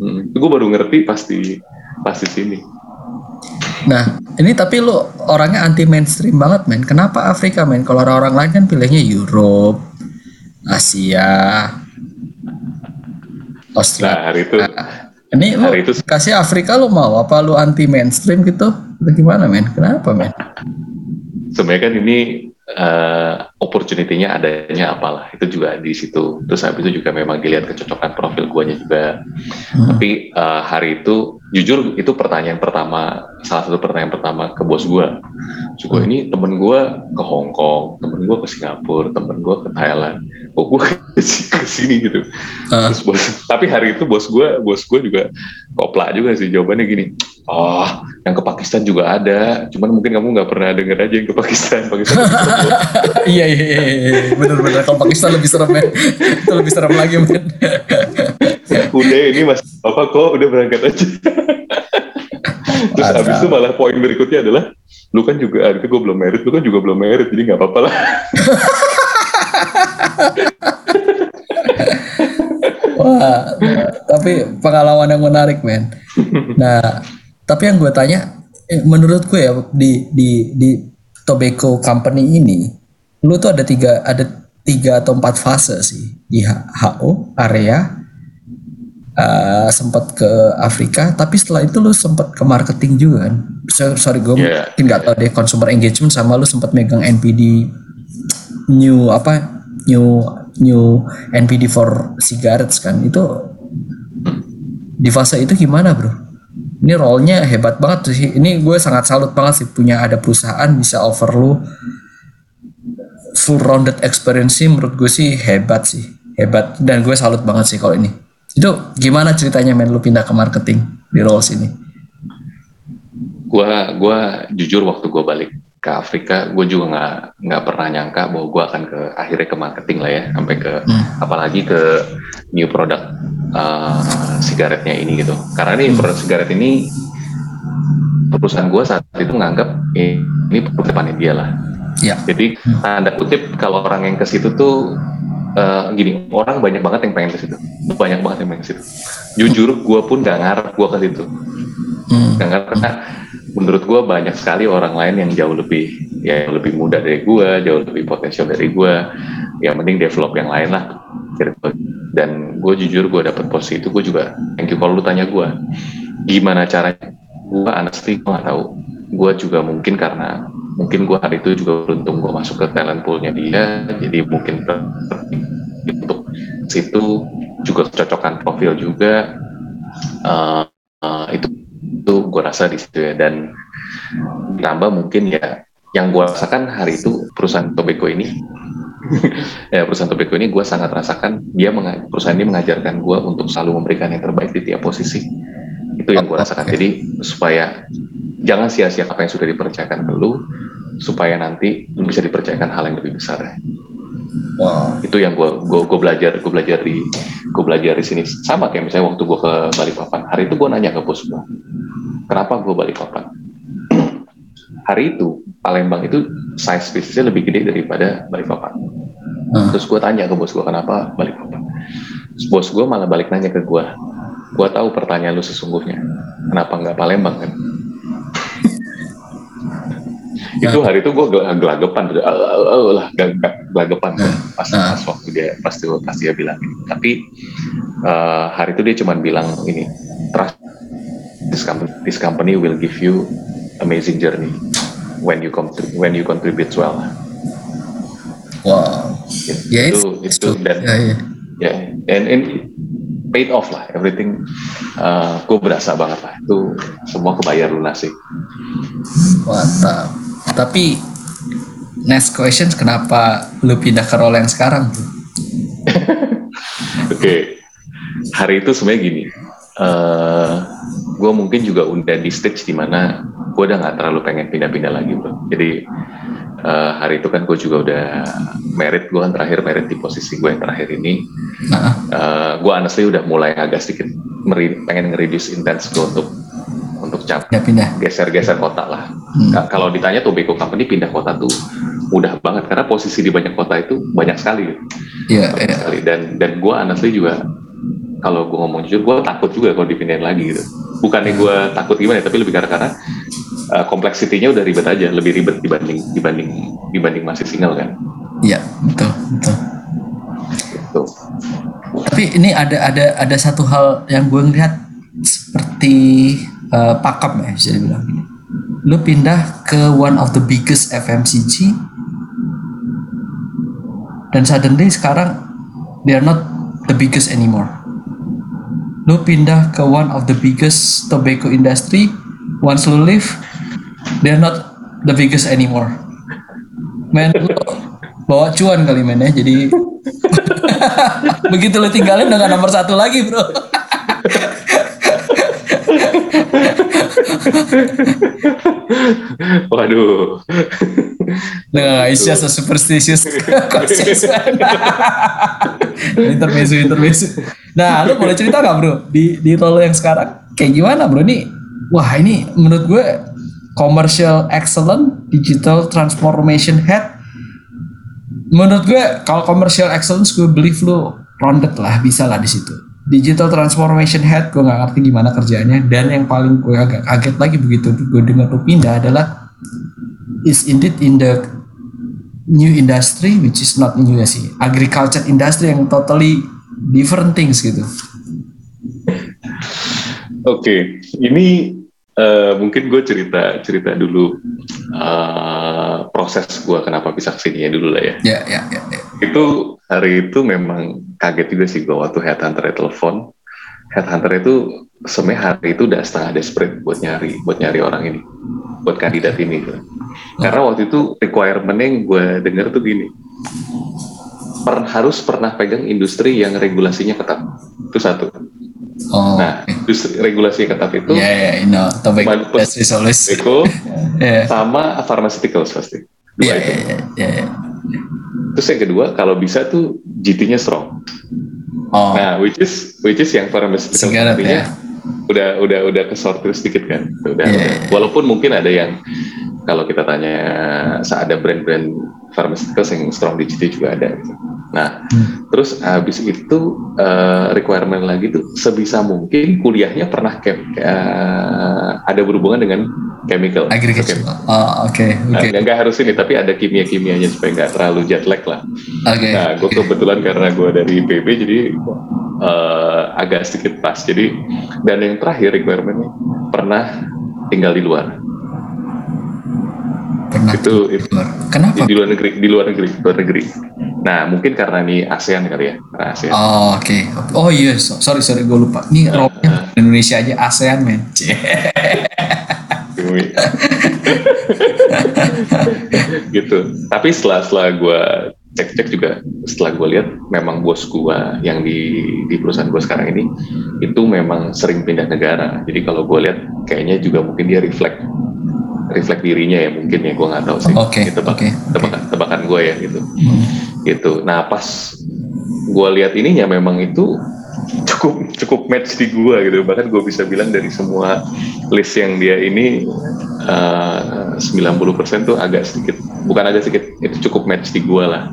Hmm, itu gue baru ngerti pasti pasti sini. Nah, ini tapi lu orangnya anti mainstream banget, men. Kenapa Afrika, men? Kalau orang-orang lain kan pilihnya Europe, Asia, Nah Australia. hari itu Ini lu hari itu kasih Afrika lu mau apa lu anti mainstream gitu? Atau gimana, men? Kenapa, men? sebenarnya kan ini eh, opportunity-nya adanya apalah itu juga di situ terus habis itu juga memang dilihat kecocokan profil guanya juga Hmm. tapi eh, hari itu jujur itu pertanyaan pertama salah satu pertanyaan pertama ke bos gua Terus gua ini temen gua ke Hong Kong temen gua ke Singapura temen gua ke Thailand kok gua ke sini gitu Ah. Terus bos, tapi hari itu bos gue, bos gue juga koplak juga sih jawabannya gini. Oh, yang ke Pakistan juga ada, cuman mungkin kamu nggak pernah denger aja yang ke Pakistan. Pakistan serem. iya, iya, iya, bener-bener. Kalau Pakistan lebih serem, men. Itu lebih serem lagi, men. udah ini mas, apa kok udah berangkat aja. Terus habis itu malah poin berikutnya adalah, lu kan juga, itu gue belum merit, lu kan juga belum merit, jadi nggak apa-apa lah. Wah, tapi pengalaman yang menarik, men. Nah, tapi yang gue tanya, eh, menurut gue ya di di di tobacco company ini, lu tuh ada tiga ada tiga atau empat fase sih di HO area, eh, sempat ke Afrika, tapi setelah itu lu sempat ke marketing juga kan? So- Sorry, gue Iya, mungkin nggak tahu deh consumer engagement sama lu sempat megang NPD new apa new new NPD for cigarettes kan itu di fase itu gimana bro? Ini role-nya hebat banget sih. Ini gue sangat salut banget sih punya ada perusahaan bisa offer lu full rounded experience sih menurut gue sih hebat sih hebat dan gue salut banget sih kalau ini. Itu gimana ceritanya men lu pindah ke marketing di roles ini? Gua, gua jujur waktu gue balik ke Afrika, gue juga nggak nggak pernah nyangka bahwa gue akan ke akhirnya ke marketing lah ya, sampai ke Hmm. apalagi ke new product uh, sigaretnya ini gitu. Karena ini produk sigaret ini perusahaan gue saat itu menganggap ini, ini depannya dia lah. Ya. Jadi tanda kutip kalau orang yang ke situ tuh eh, gini, orang banyak banget yang pengen ke situ, banyak banget yang pengen ke situ. Jujur, gue pun gak ngarep gue ke situ, Hmm. gak ngarep karena menurut gue banyak sekali orang lain yang jauh lebih ya lebih muda dari gue, jauh lebih potensial dari gue. Yang mending develop yang lain lah. Dan gue jujur gue dapet posisi itu gue juga thank you kalau lu tanya gue gimana caranya gue honestly gue nggak tahu gue juga mungkin karena mungkin gue hari itu juga beruntung gue masuk ke talent poolnya dia jadi mungkin untuk situ juga kecocokan profil juga. Eh, eh, itu itu gue rasa di situ ya. Dan ditambah mungkin ya yang gue rasakan hari itu perusahaan tobacco ini ya perusahaan tobacco ini gue sangat rasakan dia perusahaan ini mengajarkan gue untuk selalu memberikan yang terbaik di tiap posisi itu yang gue rasakan Oke. jadi supaya jangan sia-sia apa yang sudah dipercayakan ke lu supaya nanti lu bisa dipercayakan hal yang lebih besar. Wow. itu yang gue gue belajar gue belajar di gue belajar di sini sama kayak misalnya waktu gue ke Balikpapan hari itu gue nanya ke bos gue kenapa gue Balikpapan hari itu Palembang itu size bisnisnya lebih gede daripada Balikpapan Hmm. Terus gue tanya ke bos gue kenapa balik papan. Terus bos gue malah balik nanya ke gue. Gue tahu pertanyaan lu sesungguhnya. Kenapa nggak Palembang kan? itu hari itu gue gelagapan uh, uh, lah gelagapan Hmm. pas Ah. pas waktu dia pas dia pas dia bilang tapi uh, hari itu dia cuma bilang ini trust this company this company will give you amazing journey when you when you contribute well Wow. Gitu. Ya itu itu dan Ya, ya. ya and, and paid off lah everything uh, gue berasa banget lah itu semua kebayar lunas sih Mantap. Tapi next question kenapa lu pindah ke role yang sekarang tuh? Oke, hari itu sebenarnya gini, eh gue mungkin juga udah di stage di mana gue udah nggak terlalu pengen pindah-pindah lagi bro. Jadi eh, hari itu kan gue juga udah merit, gue kan terakhir merit di posisi gue yang terakhir ini. Nah, Eh gue honestly udah mulai agak sedikit meri- pengen nge-reduce intens gue untuk untuk cap pindah-pindah. geser-geser kota lah. Hmm. Ka- Kalau ditanya tobacco company pindah kota tuh mudah banget karena posisi di banyak kota itu banyak sekali. Iya, banyak iya. sekali dan dan gue honestly juga kalau gue ngomong jujur gue takut juga kalau dipindahin lagi gitu bukannya gue takut gimana ya, tapi lebih karena karena uh, kompleksitinya udah ribet aja lebih ribet dibanding dibanding dibanding masih single kan Iya, betul, betul. gitu Tapi ini ada ada ada satu hal yang gue ngeliat seperti uh, pakam ya bisa dibilang. Lu pindah ke one of the biggest FMCG dan suddenly sekarang they are not the biggest anymore. Lu pindah ke one of the biggest tobacco industry, once lu leave, they are not the biggest anymore. Men, bawa cuan kali men ya, jadi begitu lu tinggalin gak nomor satu lagi bro. waduh Nah, it's just a superstitious intermezzo, intermezzo. Nah, lu boleh cerita gak bro di di role yang sekarang kayak gimana bro nih? Wah ini menurut gue commercial excellent, digital transformation head. Menurut gue kalau commercial excellence gue believe lu rounded lah bisa lah di situ. Digital transformation head gue nggak ngerti gimana kerjanya dan yang paling gue agak kaget lagi begitu gue dengar lu pindah adalah is indeed in the new industry which is not new ya sih agriculture industry yang totally different things gitu oke ini eh, mungkin gue cerita cerita dulu eh, proses gue kenapa bisa ke sini ya dulu lah ya. Ya ya ya, ya. itu hari itu memang kaget juga sih gue waktu headhunter telepon. Headhunter itu sebenarnya hari itu udah setengah desperate buat nyari buat nyari orang ini buat kandidat ini gitu. karena waktu itu requirement yang gue denger tuh gini. Per, harus pernah pegang industri yang regulasinya ketat. Itu satu oh nah oke. industri regulasinya ketat itu ya ya you know tobacco Mampus. industry is always ya sama pharmaceuticals pasti dua ya itu ya ya ya. terus yang kedua kalau bisa tuh GT-nya strong oh Nah, which is which is yang pharmaceutical Sigaret, company-nya ya. udah udah udah kesortir sedikit kan. Udah, iya. Walaupun mungkin ada yang kalau kita tanya ada brand-brand pharmaceuticals yang strong di GT juga ada. Gitu. Nah, Hmm. terus habis itu eh, requirement lagi tuh sebisa mungkin kuliahnya pernah chem, eh, ada berhubungan dengan chemical. agriculture Oke. oh oke Nah, nggak- nggak harus ini, tapi ada kimia-kimianya supaya nggak terlalu jet lag lah. oke Nah, gue oke. kebetulan karena gue dari IPB jadi eh, agak sedikit pas. Jadi dan yang terakhir requirementnya pernah tinggal di luar. Pernah Itu, itu kenapa di luar negeri, di luar negeri, luar negeri. Nah, mungkin karena ini ASEAN kali ya, karena ASEAN. Oh, oke. Oh iya, so- sorry sorry gue lupa. Ini role-nya Indonesia aja ASEAN men. Gitu. Tapi setelah setelah gue cek-cek juga, setelah gue lihat memang bos gue yang di di perusahaan gue sekarang ini itu memang sering pindah negara. Jadi kalau gue lihat kayaknya juga mungkin dia reflect reflect dirinya ya mungkin ya gue nggak tahu sih. Oke, Itu tebak- oke. tebakan tebakan gue ya gitu. Hmm. Gitu. Nah pas gue lihat ininya memang itu cukup cukup match di gue gitu. Bahkan gue bisa bilang dari semua list yang dia ini eh, 90% tuh agak sedikit bukan agak sedikit itu cukup match di gue lah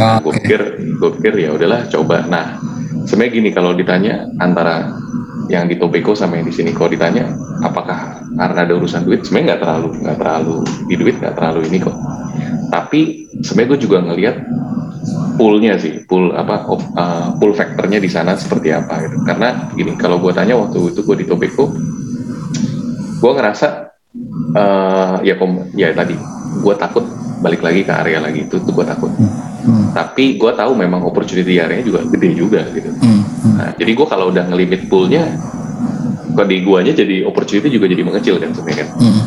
Ah, gue pikir gue pikir ya udahlah coba nah sebenarnya gini kalau ditanya antara yang di Tobacco sama yang di sini. Kalau ditanya apakah karena ada urusan duit sebenarnya nggak terlalu nggak terlalu di duit nggak terlalu ini kok. Tapi sebenarnya gue juga ngelihat poolnya sih pool apa uh, pool faktornya di sana seperti apa gitu. Karena gini kalau gue tanya waktu itu gue di Tobacco gue ngerasa eh ya kom ya tadi gue takut balik lagi ke area lagi itu tuh gue takut. Hmm, tapi gue tahu memang opportunity area juga gede juga gitu hmm, hmm. nah, jadi gue kalau udah ngelimit poolnya kok di guanya jadi opportunity juga jadi mengecil kan sebenarnya kan Hmm.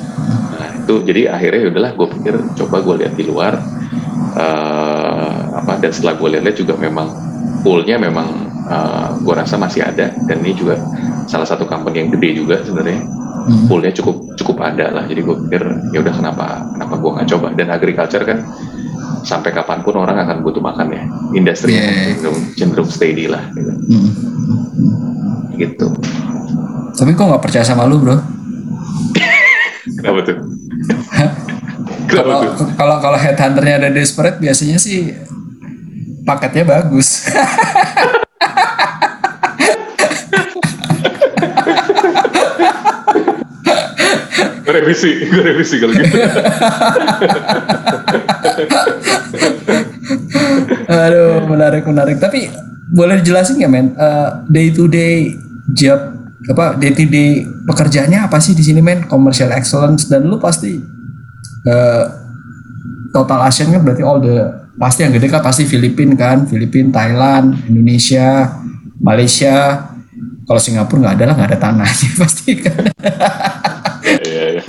Nah itu jadi akhirnya ya udahlah gue pikir coba gue lihat di luar eh, apa dan setelah gue lihat juga memang poolnya memang gue rasa masih ada dan ini juga salah satu company yang gede juga sebenarnya Hmm. poolnya cukup cukup ada lah jadi gue pikir ya udah kenapa kenapa gue nggak coba dan agriculture kan sampai kapan pun orang akan butuh makan ya industri Yeah. cenderung, cenderung steady lah gitu, Hmm. gitu. Tapi kok nggak percaya sama lu bro? kenapa tuh kenapa Kalau tuh kalau kalau headhunternya ada desperate biasanya sih paketnya bagus. gue revisi gue revisi kalau gitu Aduh, menarik menarik. Tapi boleh dijelasin nggak men? day to day job apa day to day pekerjaannya apa sih di sini men? Commercial excellence dan lu pasti eh, total Asian kan berarti all the pasti yang gede kan pasti Filipina kan, Filipina, Thailand, Indonesia, Malaysia. Kalau Singapura nggak ada lah nggak ada tanahnya pasti kan. Iya, iya.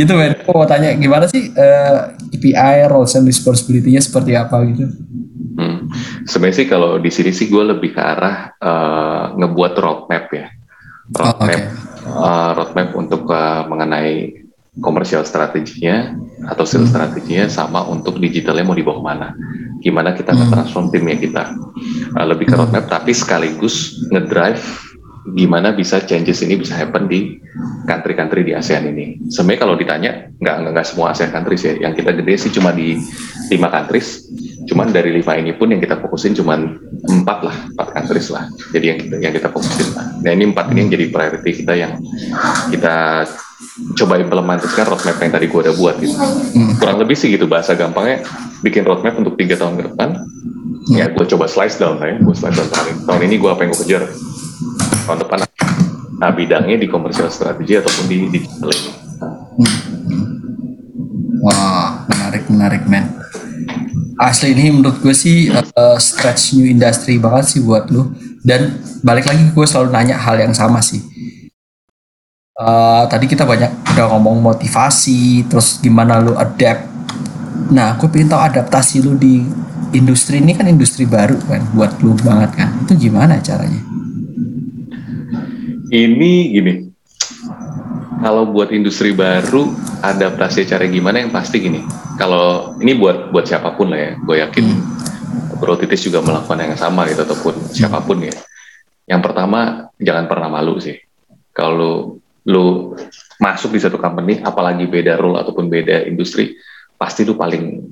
gitu men. Aku mau tanya gimana sih eh, KPI roles and responsibility-nya seperti apa gitu? Hmm. Sebenarnya sih kalau di sini sih gue lebih ke arah eh, ngebuat roadmap ya, Oh, roadmap, oke. eh, roadmap untuk eh, mengenai komersial strateginya atau sales strateginya sama untuk digitalnya mau dibawa ke mana, gimana kita Hmm. nge-transform timnya kita, Eh, lebih ke roadmap tapi sekaligus ngedrive gimana bisa changes ini bisa happen di country-country di ASEAN ini. Sebenarnya kalau ditanya nggak nggak nggak semua ASEAN countries ya, yang kita gede sih cuma di lima countries. Cuman dari lima ini pun yang kita fokusin cuma empat lah, empat countries lah. Jadi yang kita, yang kita fokusin lah. Nah ini empat ini yang jadi priority kita yang kita coba implementasikan roadmap yang tadi gua udah buat gitu. Hmm. Kurang lebih sih gitu bahasa gampangnya bikin roadmap untuk tiga tahun ke depan. Ya gue coba slice down lah ya, gue slice down tahun ini. Tahun ini gue apa yang gue kejar, tahun depan nah, bidangnya di komersial strategi ataupun di digital ini. Wah, menarik menarik men. Asli ini menurut gue sih uh, stretch new industry banget sih buat lu. Dan balik lagi gue selalu nanya hal yang sama sih. Uh, tadi kita banyak udah ngomong motivasi, terus gimana lu adapt. Nah, gue pengen tahu adaptasi lu di industri ini kan industri baru kan, buat lu banget kan. Itu gimana caranya? Ini gini, kalau buat industri baru adaptasi cara gimana yang pasti gini. Kalau ini buat buat siapa pun lah ya, gue yakin Bro Titis juga melakukan yang sama gitu ataupun siapa pun ya. Yang pertama jangan pernah malu sih. Kalau lu, lu masuk di satu company, apalagi beda role ataupun beda industri, pasti lu paling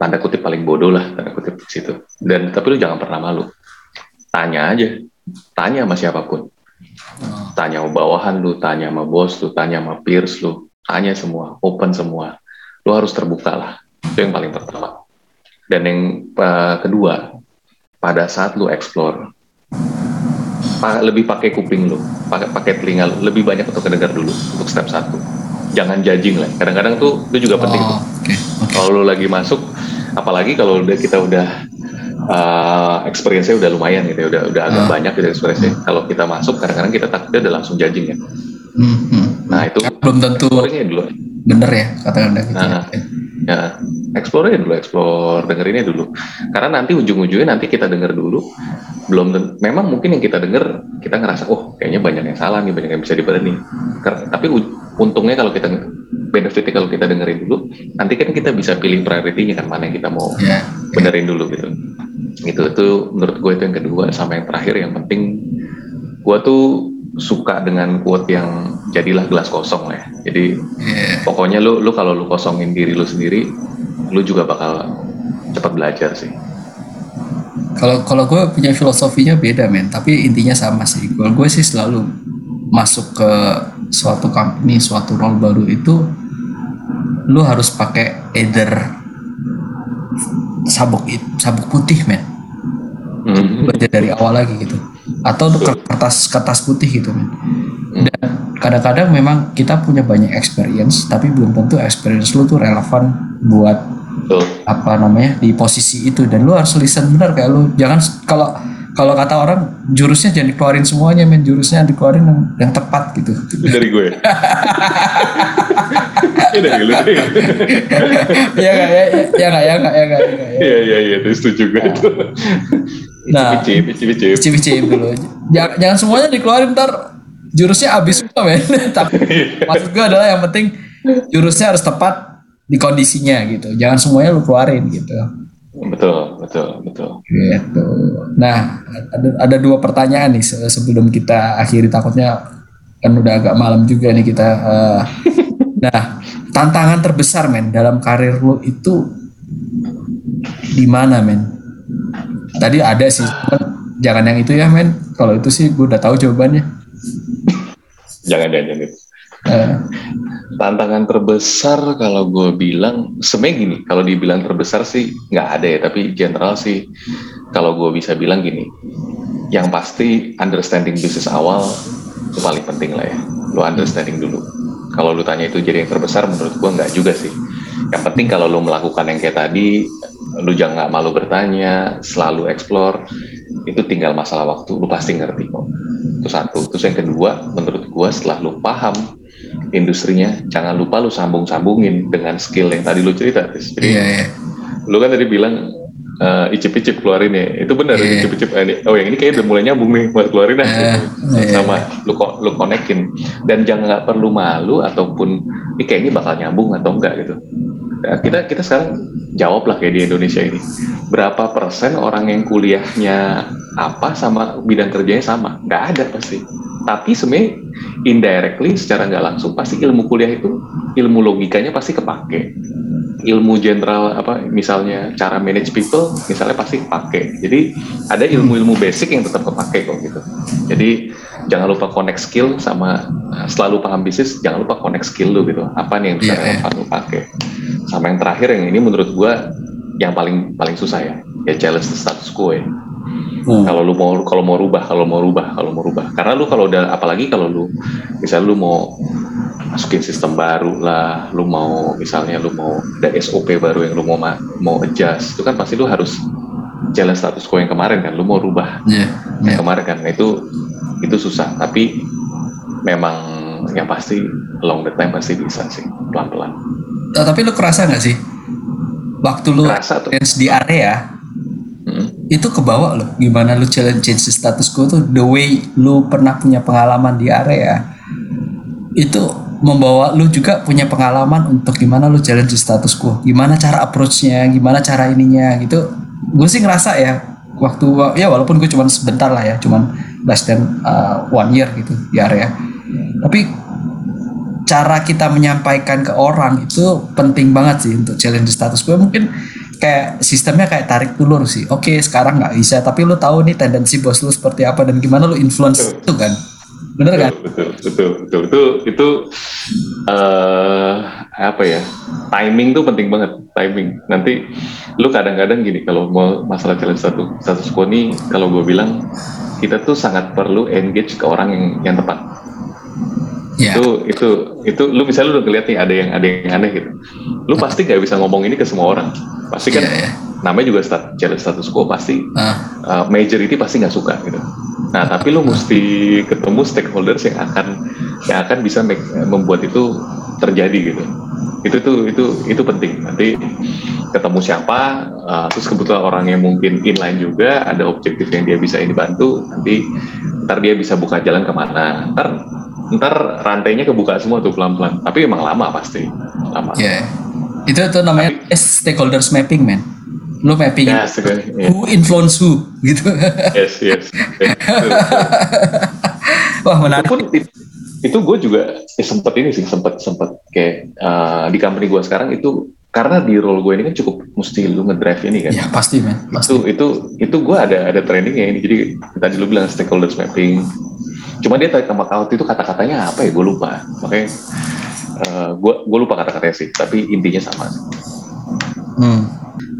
tanda kutip paling bodoh lah tanda kutip di situ. Dan tapi lu jangan pernah malu. Tanya aja, tanya sama siapa pun tanya sama bawahan lu, tanya sama bos lu, tanya sama peers lu, tanya semua, open semua. Lu harus terbuka lah. Itu yang paling pertama. Dan yang uh, kedua, pada saat lu explore, pa- lebih pakai kuping lu, pakai pakai telinga lu, lebih banyak untuk kedengar dulu untuk step satu. Jangan judging lah. Kadang-kadang tuh itu juga penting. Oh, oke. Kalau lu lagi masuk, apalagi kalau udah kita udah uh, experience-nya udah lumayan gitu ya, udah udah agak Ah. banyak gitu experience-nya. Kalau kita masuk, kadang-kadang kita takutnya udah langsung judging ya. Hmm, hmm. Nah itu belum tentu dulu. bener ya kata-kata gitu. Nah. Ya, explore dulu, explore, dengerinnya dulu. Karena nanti ujung-ujungnya nanti kita denger dulu. Belum, memang mungkin yang kita denger, kita ngerasa, oh kayaknya banyak yang salah nih, banyak yang bisa. Kar- Tapi untungnya kalau kita benefitnya kalau kita dengerin dulu, nanti kan kita bisa pilih priority-nya kan mana yang kita mau Ya. benerin dulu gitu. Gitu itu menurut gue itu yang kedua sama yang terakhir yang penting gue tuh suka dengan quote yang jadilah gelas kosong lah ya. Jadi Iya. pokoknya lu lu kalau lu kosongin diri lu sendiri, lu juga bakal cepat belajar sih. Kalau kalau gue punya filosofinya beda men, tapi intinya sama sih. Kalau gue sih selalu masuk ke suatu company, suatu role baru itu lu harus pakai either sabuk sabuk putih men. Hmm. Belajar dari awal lagi gitu. Atau lu kertas kertas putih gitu men. Dan kadang-kadang memang kita punya banyak experience, tapi belum tentu experience lu tuh relevan buat Betul. apa namanya di posisi itu dan lu harus listen benar kayak lu jangan kalau kalau kata orang jurusnya jangan dikeluarin semuanya men jurusnya dikeluarin yang, yang tepat gitu Itu dari gue. Ini dari lu. ya nggak ya ya ya nggak ya nggak ya nggak ya nggak, ya. Iya iya iya itu setuju gue. Nah. Icip icip icip. Cip-cip dulu jangan, jangan semuanya dikeluarin ntar jurusnya habis semua men tapi maksud gue adalah yang penting jurusnya harus tepat di kondisinya gitu jangan semuanya lu keluarin gitu Betul betul betul. Gitu. Nah, ada, ada dua pertanyaan nih se- sebelum kita akhiri takutnya kan udah agak malam juga nih kita. eh. nah, tantangan terbesar men dalam karir lu itu di mana men? Tadi ada sih, cuman jangan yang itu ya men. Kalau itu sih gue udah tahu jawabannya. Jangan jangan jangan. Eh, Tantangan terbesar kalau gue bilang sebenarnya gini, kalau dibilang terbesar sih nggak ada ya, tapi general sih kalau gue bisa bilang gini, yang pasti understanding bisnis awal itu paling penting lah ya, lu understanding dulu. Kalau lu tanya itu jadi yang terbesar, menurut gue nggak juga sih. Yang penting kalau lu melakukan yang kayak tadi, lu jangan nggak malu bertanya, selalu explore, itu tinggal masalah waktu, lu pasti ngerti kok. Itu satu. Terus yang kedua, menurut gue setelah lu paham industrinya jangan lupa lu sambung-sambungin dengan skill yang tadi lu cerita. Jadi iya, iya. lu kan tadi bilang eh, icip-icip keluarin ya. Itu benar Iya. icip-icip. Eh, ini- oh yang ini kayaknya udah mulai nyambung nih buat keluarin dah Eh, iya. sama lu ko- lu konekin. Dan jangan nggak perlu malu ataupun ini kayak ini bakal nyambung atau enggak gitu. Nah, kita kita sekarang jawab lah kayak di Indonesia ini. Berapa persen orang yang kuliahnya apa sama bidang kerjanya sama? Nggak ada pasti tapi sebenarnya indirectly secara nggak langsung pasti ilmu kuliah itu ilmu logikanya pasti kepake. Ilmu general apa misalnya cara manage people misalnya pasti kepake. Jadi ada ilmu-ilmu basic yang tetap kepake kok gitu. Jadi jangan lupa connect skill sama uh, selalu paham bisnis jangan lupa connect skill lu gitu. Apa nih yang bisa iya. relevan lu pakai sama yang terakhir yang ini menurut gua yang paling paling susah ya ya challenge the status quo ya Hmm. kalau lu mau kalau mau rubah kalau mau rubah kalau mau rubah karena lu kalau udah apalagi kalau lu misalnya lu mau masukin sistem baru lah lu mau misalnya lu mau ada SOP baru yang lu mau ma- mau adjust itu kan pasti lu harus challenge status quo yang kemarin kan lu mau rubah iya. yang kemarin kan Nah, itu itu susah tapi memang yang pasti long the time pasti bisa sih pelan-pelan Oh, tapi lu kerasa nggak sih waktu lu Kerasa tuh. experience di area. Itu kebawa loh gimana lu challenge change status quo tuh the way lu pernah punya pengalaman di area. Itu membawa lu juga punya pengalaman untuk gimana lu challenge status quo. Gimana cara approach-nya gimana cara ininya gitu. Gue sih ngerasa ya waktu ya walaupun gue cuman sebentar lah ya cuman less than uh, one year gitu di area. Tapi cara kita menyampaikan ke orang itu penting banget sih untuk challenge status quo. Mungkin kayak sistemnya kayak tarik ulur sih. Oke sekarang nggak bisa tapi lu tahu nih tendensi bos lu seperti apa dan gimana lu influence itu kan? Bener kan? Betul betul betul itu itu eh apa ya? Timing tuh penting banget timing. Nanti lu kadang-kadang gini kalau mau masalah challenge status status quo nih kalau gue bilang kita tuh sangat perlu engage ke orang yang yang tepat ya itu itu itu lu misalnya lu udah ngeliat nih ada yang ada yang aneh gitu lu pasti nggak bisa ngomong ini ke semua orang pasti kan Iya, iya. namanya juga stat, challenge status quo pasti Ah, uh, majority pasti nggak suka gitu. Nah, tapi lu mesti ketemu stakeholders yang akan yang akan bisa make- membuat itu terjadi gitu. Itu tuh itu itu penting. Nanti ketemu siapa, uh, terus kebetulan orang yang mungkin inline juga, ada objektif yang dia bisa ini bantu. Nanti ntar dia bisa buka jalan ke mana. Ntar ntar rantainya kebuka semua tuh pelan-pelan. Tapi emang lama pasti, lama. ya itu tuh namanya stakeholders mapping man lu mapping Ya, sekali. Ya. who influence who gitu Yes, yes. yes. wah itu menarik pun itu gue juga ya sempet ini sih sempet sempet kayak uh, di company gue sekarang itu karena di role gue ini kan cukup mesti lu ngedrive ini kan. Ya pasti men. Pasti. Itu itu itu gue ada ada trainingnya ini. Jadi tadi lu bilang stakeholders mapping. Cuma dia tadi sama out itu kata-katanya apa ya? Gue lupa. Makanya uh, gue gue lupa kata-katanya sih. Tapi intinya sama. Hmm.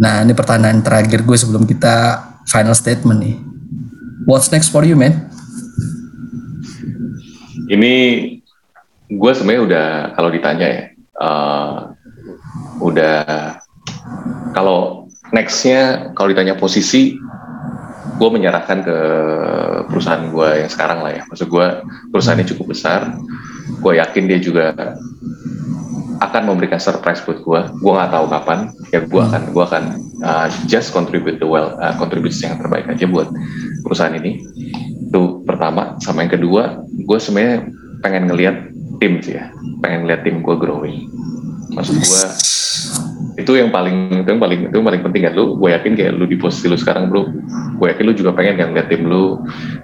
Nah ini pertanyaan terakhir gue sebelum kita final statement nih. What's next for you man? Ini gue sebenarnya udah kalau ditanya ya. Uh, udah kalau nextnya kalau ditanya posisi gue menyerahkan ke perusahaan gue yang sekarang lah ya. Maksud gue perusahaannya cukup besar. Gue yakin dia juga akan memberikan surprise buat gue gue nggak tahu kapan. Ya gue akan gue akan uh, just contribute the well uh, contribution yang terbaik aja buat perusahaan ini. Itu pertama. Sama yang kedua gue sebenarnya pengen ngelihat tim sih ya. Pengen ngeliat tim gue growing. Maksud gue itu yang paling itu yang paling itu yang paling penting kan. Lu gue yakin kayak lu di posisi lu sekarang bro gue yakin lu juga pengen kan lihat tim lu.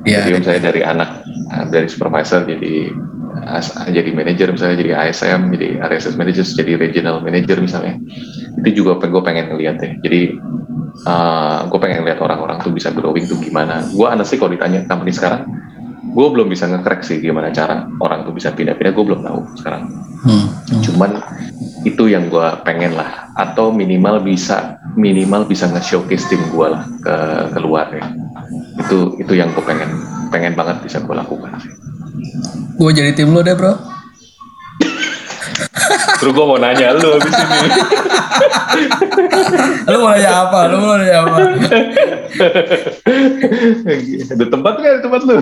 Yeah. jadi misalnya dari anak ah, dari supervisor jadi jadi manajer misalnya jadi ASM jadi RSS manager jadi regional manager misalnya. Itu juga gue pengen ngeliat ya jadi uh, ah, gue pengen lihat orang-orang tuh bisa growing tuh gimana. Gue sih kalau ditanya company sekarang gue belum bisa nge sih gimana cara orang tuh bisa pindah-pindah gue belum tahu sekarang. Hmm, hmm. cuman itu yang gue pengen lah atau minimal bisa minimal bisa nge-showcase tim gue lah ke keluar ya. Itu itu yang gue pengen pengen banget bisa gue lakukan sih. Gue jadi tim lo deh bro Terus gue mau nanya lu di sini. lu mau nanya apa? Lu mau nanya apa? Ada tempat kan tempat lu?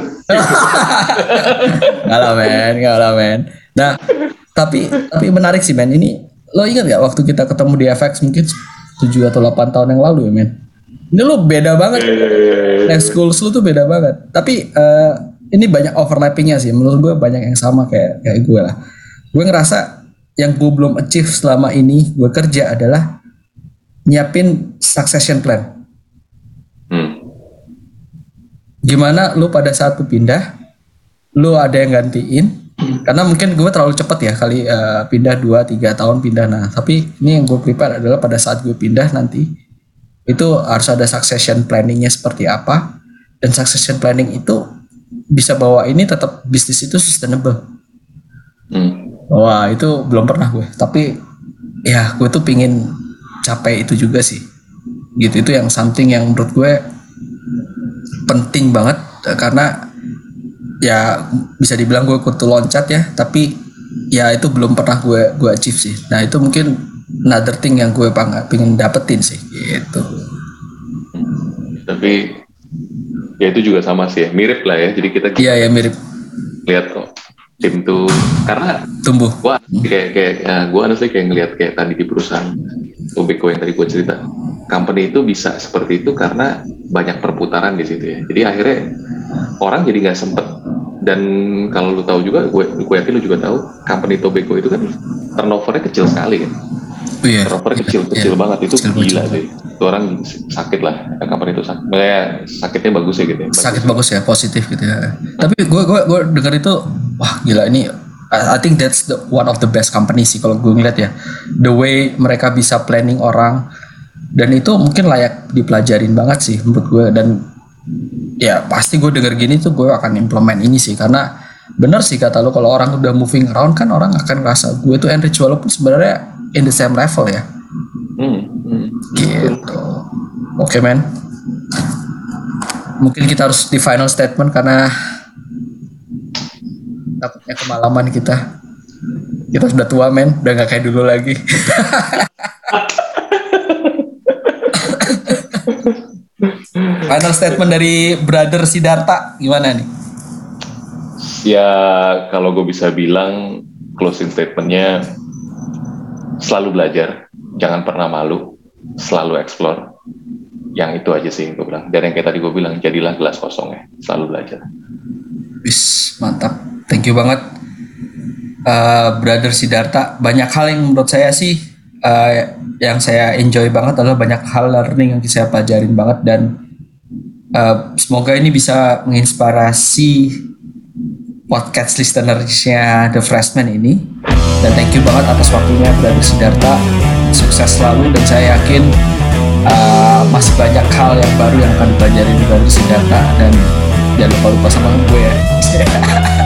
gak lah men, gak lah men. Nah, tapi tapi menarik sih men. Ini lo ingat gak waktu kita ketemu di FX mungkin 7 atau 8 tahun yang lalu ya men? Ini lo beda banget. Next goals lu tuh beda banget. Tapi uh, ini banyak overlappingnya sih. Menurut gue banyak yang sama kayak kayak gue lah. Gue ngerasa yang gue belum achieve selama ini gue kerja adalah nyiapin succession plan. Hmm. Gimana lu pada saat lu pindah, lu ada yang gantiin? Karena mungkin gue terlalu cepet ya kali uh, pindah 2 3 tahun pindah nah. Tapi ini yang gue prepare adalah pada saat gue pindah nanti itu harus ada succession planningnya seperti apa dan succession planning itu bisa bawa ini tetap bisnis itu sustainable. Hmm Wah itu belum pernah gue. Tapi ya gue tuh pingin capai itu juga sih. Gitu itu yang something yang menurut gue penting banget karena ya bisa dibilang gue kutu loncat ya. Tapi ya itu belum pernah gue gue achieve sih. Nah itu mungkin another thing yang gue pengen dapetin sih gitu. Tapi ya itu juga sama sih ya. mirip lah ya. Jadi kita iya ya mirip. Lihat kok tim tuh karena tumbuh. gua kayak kayak ya, gua sih kayak ngelihat kayak tadi di perusahaan Tobeko yang tadi gua cerita. Company itu bisa seperti itu karena banyak perputaran di situ ya. Jadi akhirnya orang jadi nggak sempet. Dan kalau lu tahu juga gue gue yakin lu juga tahu company Tobeko itu kan turnovernya kecil sekali kan yeah. turnover kecil kecil yeah. banget. Itu kecil gila sih. Itu orang sakit lah. Company itu sakit sakitnya bagus ya gitu ya. sakit bagus. ya positif gitu ya. Tapi gue gue gue dengar itu wah gila ini I think that's the one of the best company sih kalau gue ngeliat ya. The way mereka bisa planning orang dan itu mungkin layak dipelajarin banget sih menurut gue dan ya pasti gue denger gini tuh gue akan implement ini sih. Karena bener sih kata lo kalau orang udah moving around kan orang akan ngerasa gue tuh enrich. Walaupun sebenarnya in the same level ya? Hmm, hmm. gitu. Oke okay, man mungkin kita harus di final statement karena takutnya kemalaman kita. Kita sudah tua men. Udah nggak kayak dulu lagi. Final statement dari brother Sidarta gimana nih? Ya kalau gue bisa bilang closing statementnya selalu belajar jangan pernah malu selalu explore. Yang itu aja sih gue bilang. Dan yang kayak tadi gue bilang jadilah gelas kosong ya selalu belajar. Bis mantap. Thank you banget. Uh, brother Sidarta banyak hal yang menurut saya sih uh, yang saya enjoy banget adalah banyak hal learning yang saya pelajarin banget dan uh, semoga ini bisa menginspirasi podcast listenersnya The Freshman ini. Dan thank you banget atas waktunya brother Sidarta sukses selalu dan saya yakin uh, masih banyak hal yang baru yang akan dipelajari di Senjata dan jangan lupa lupa sama gue. ya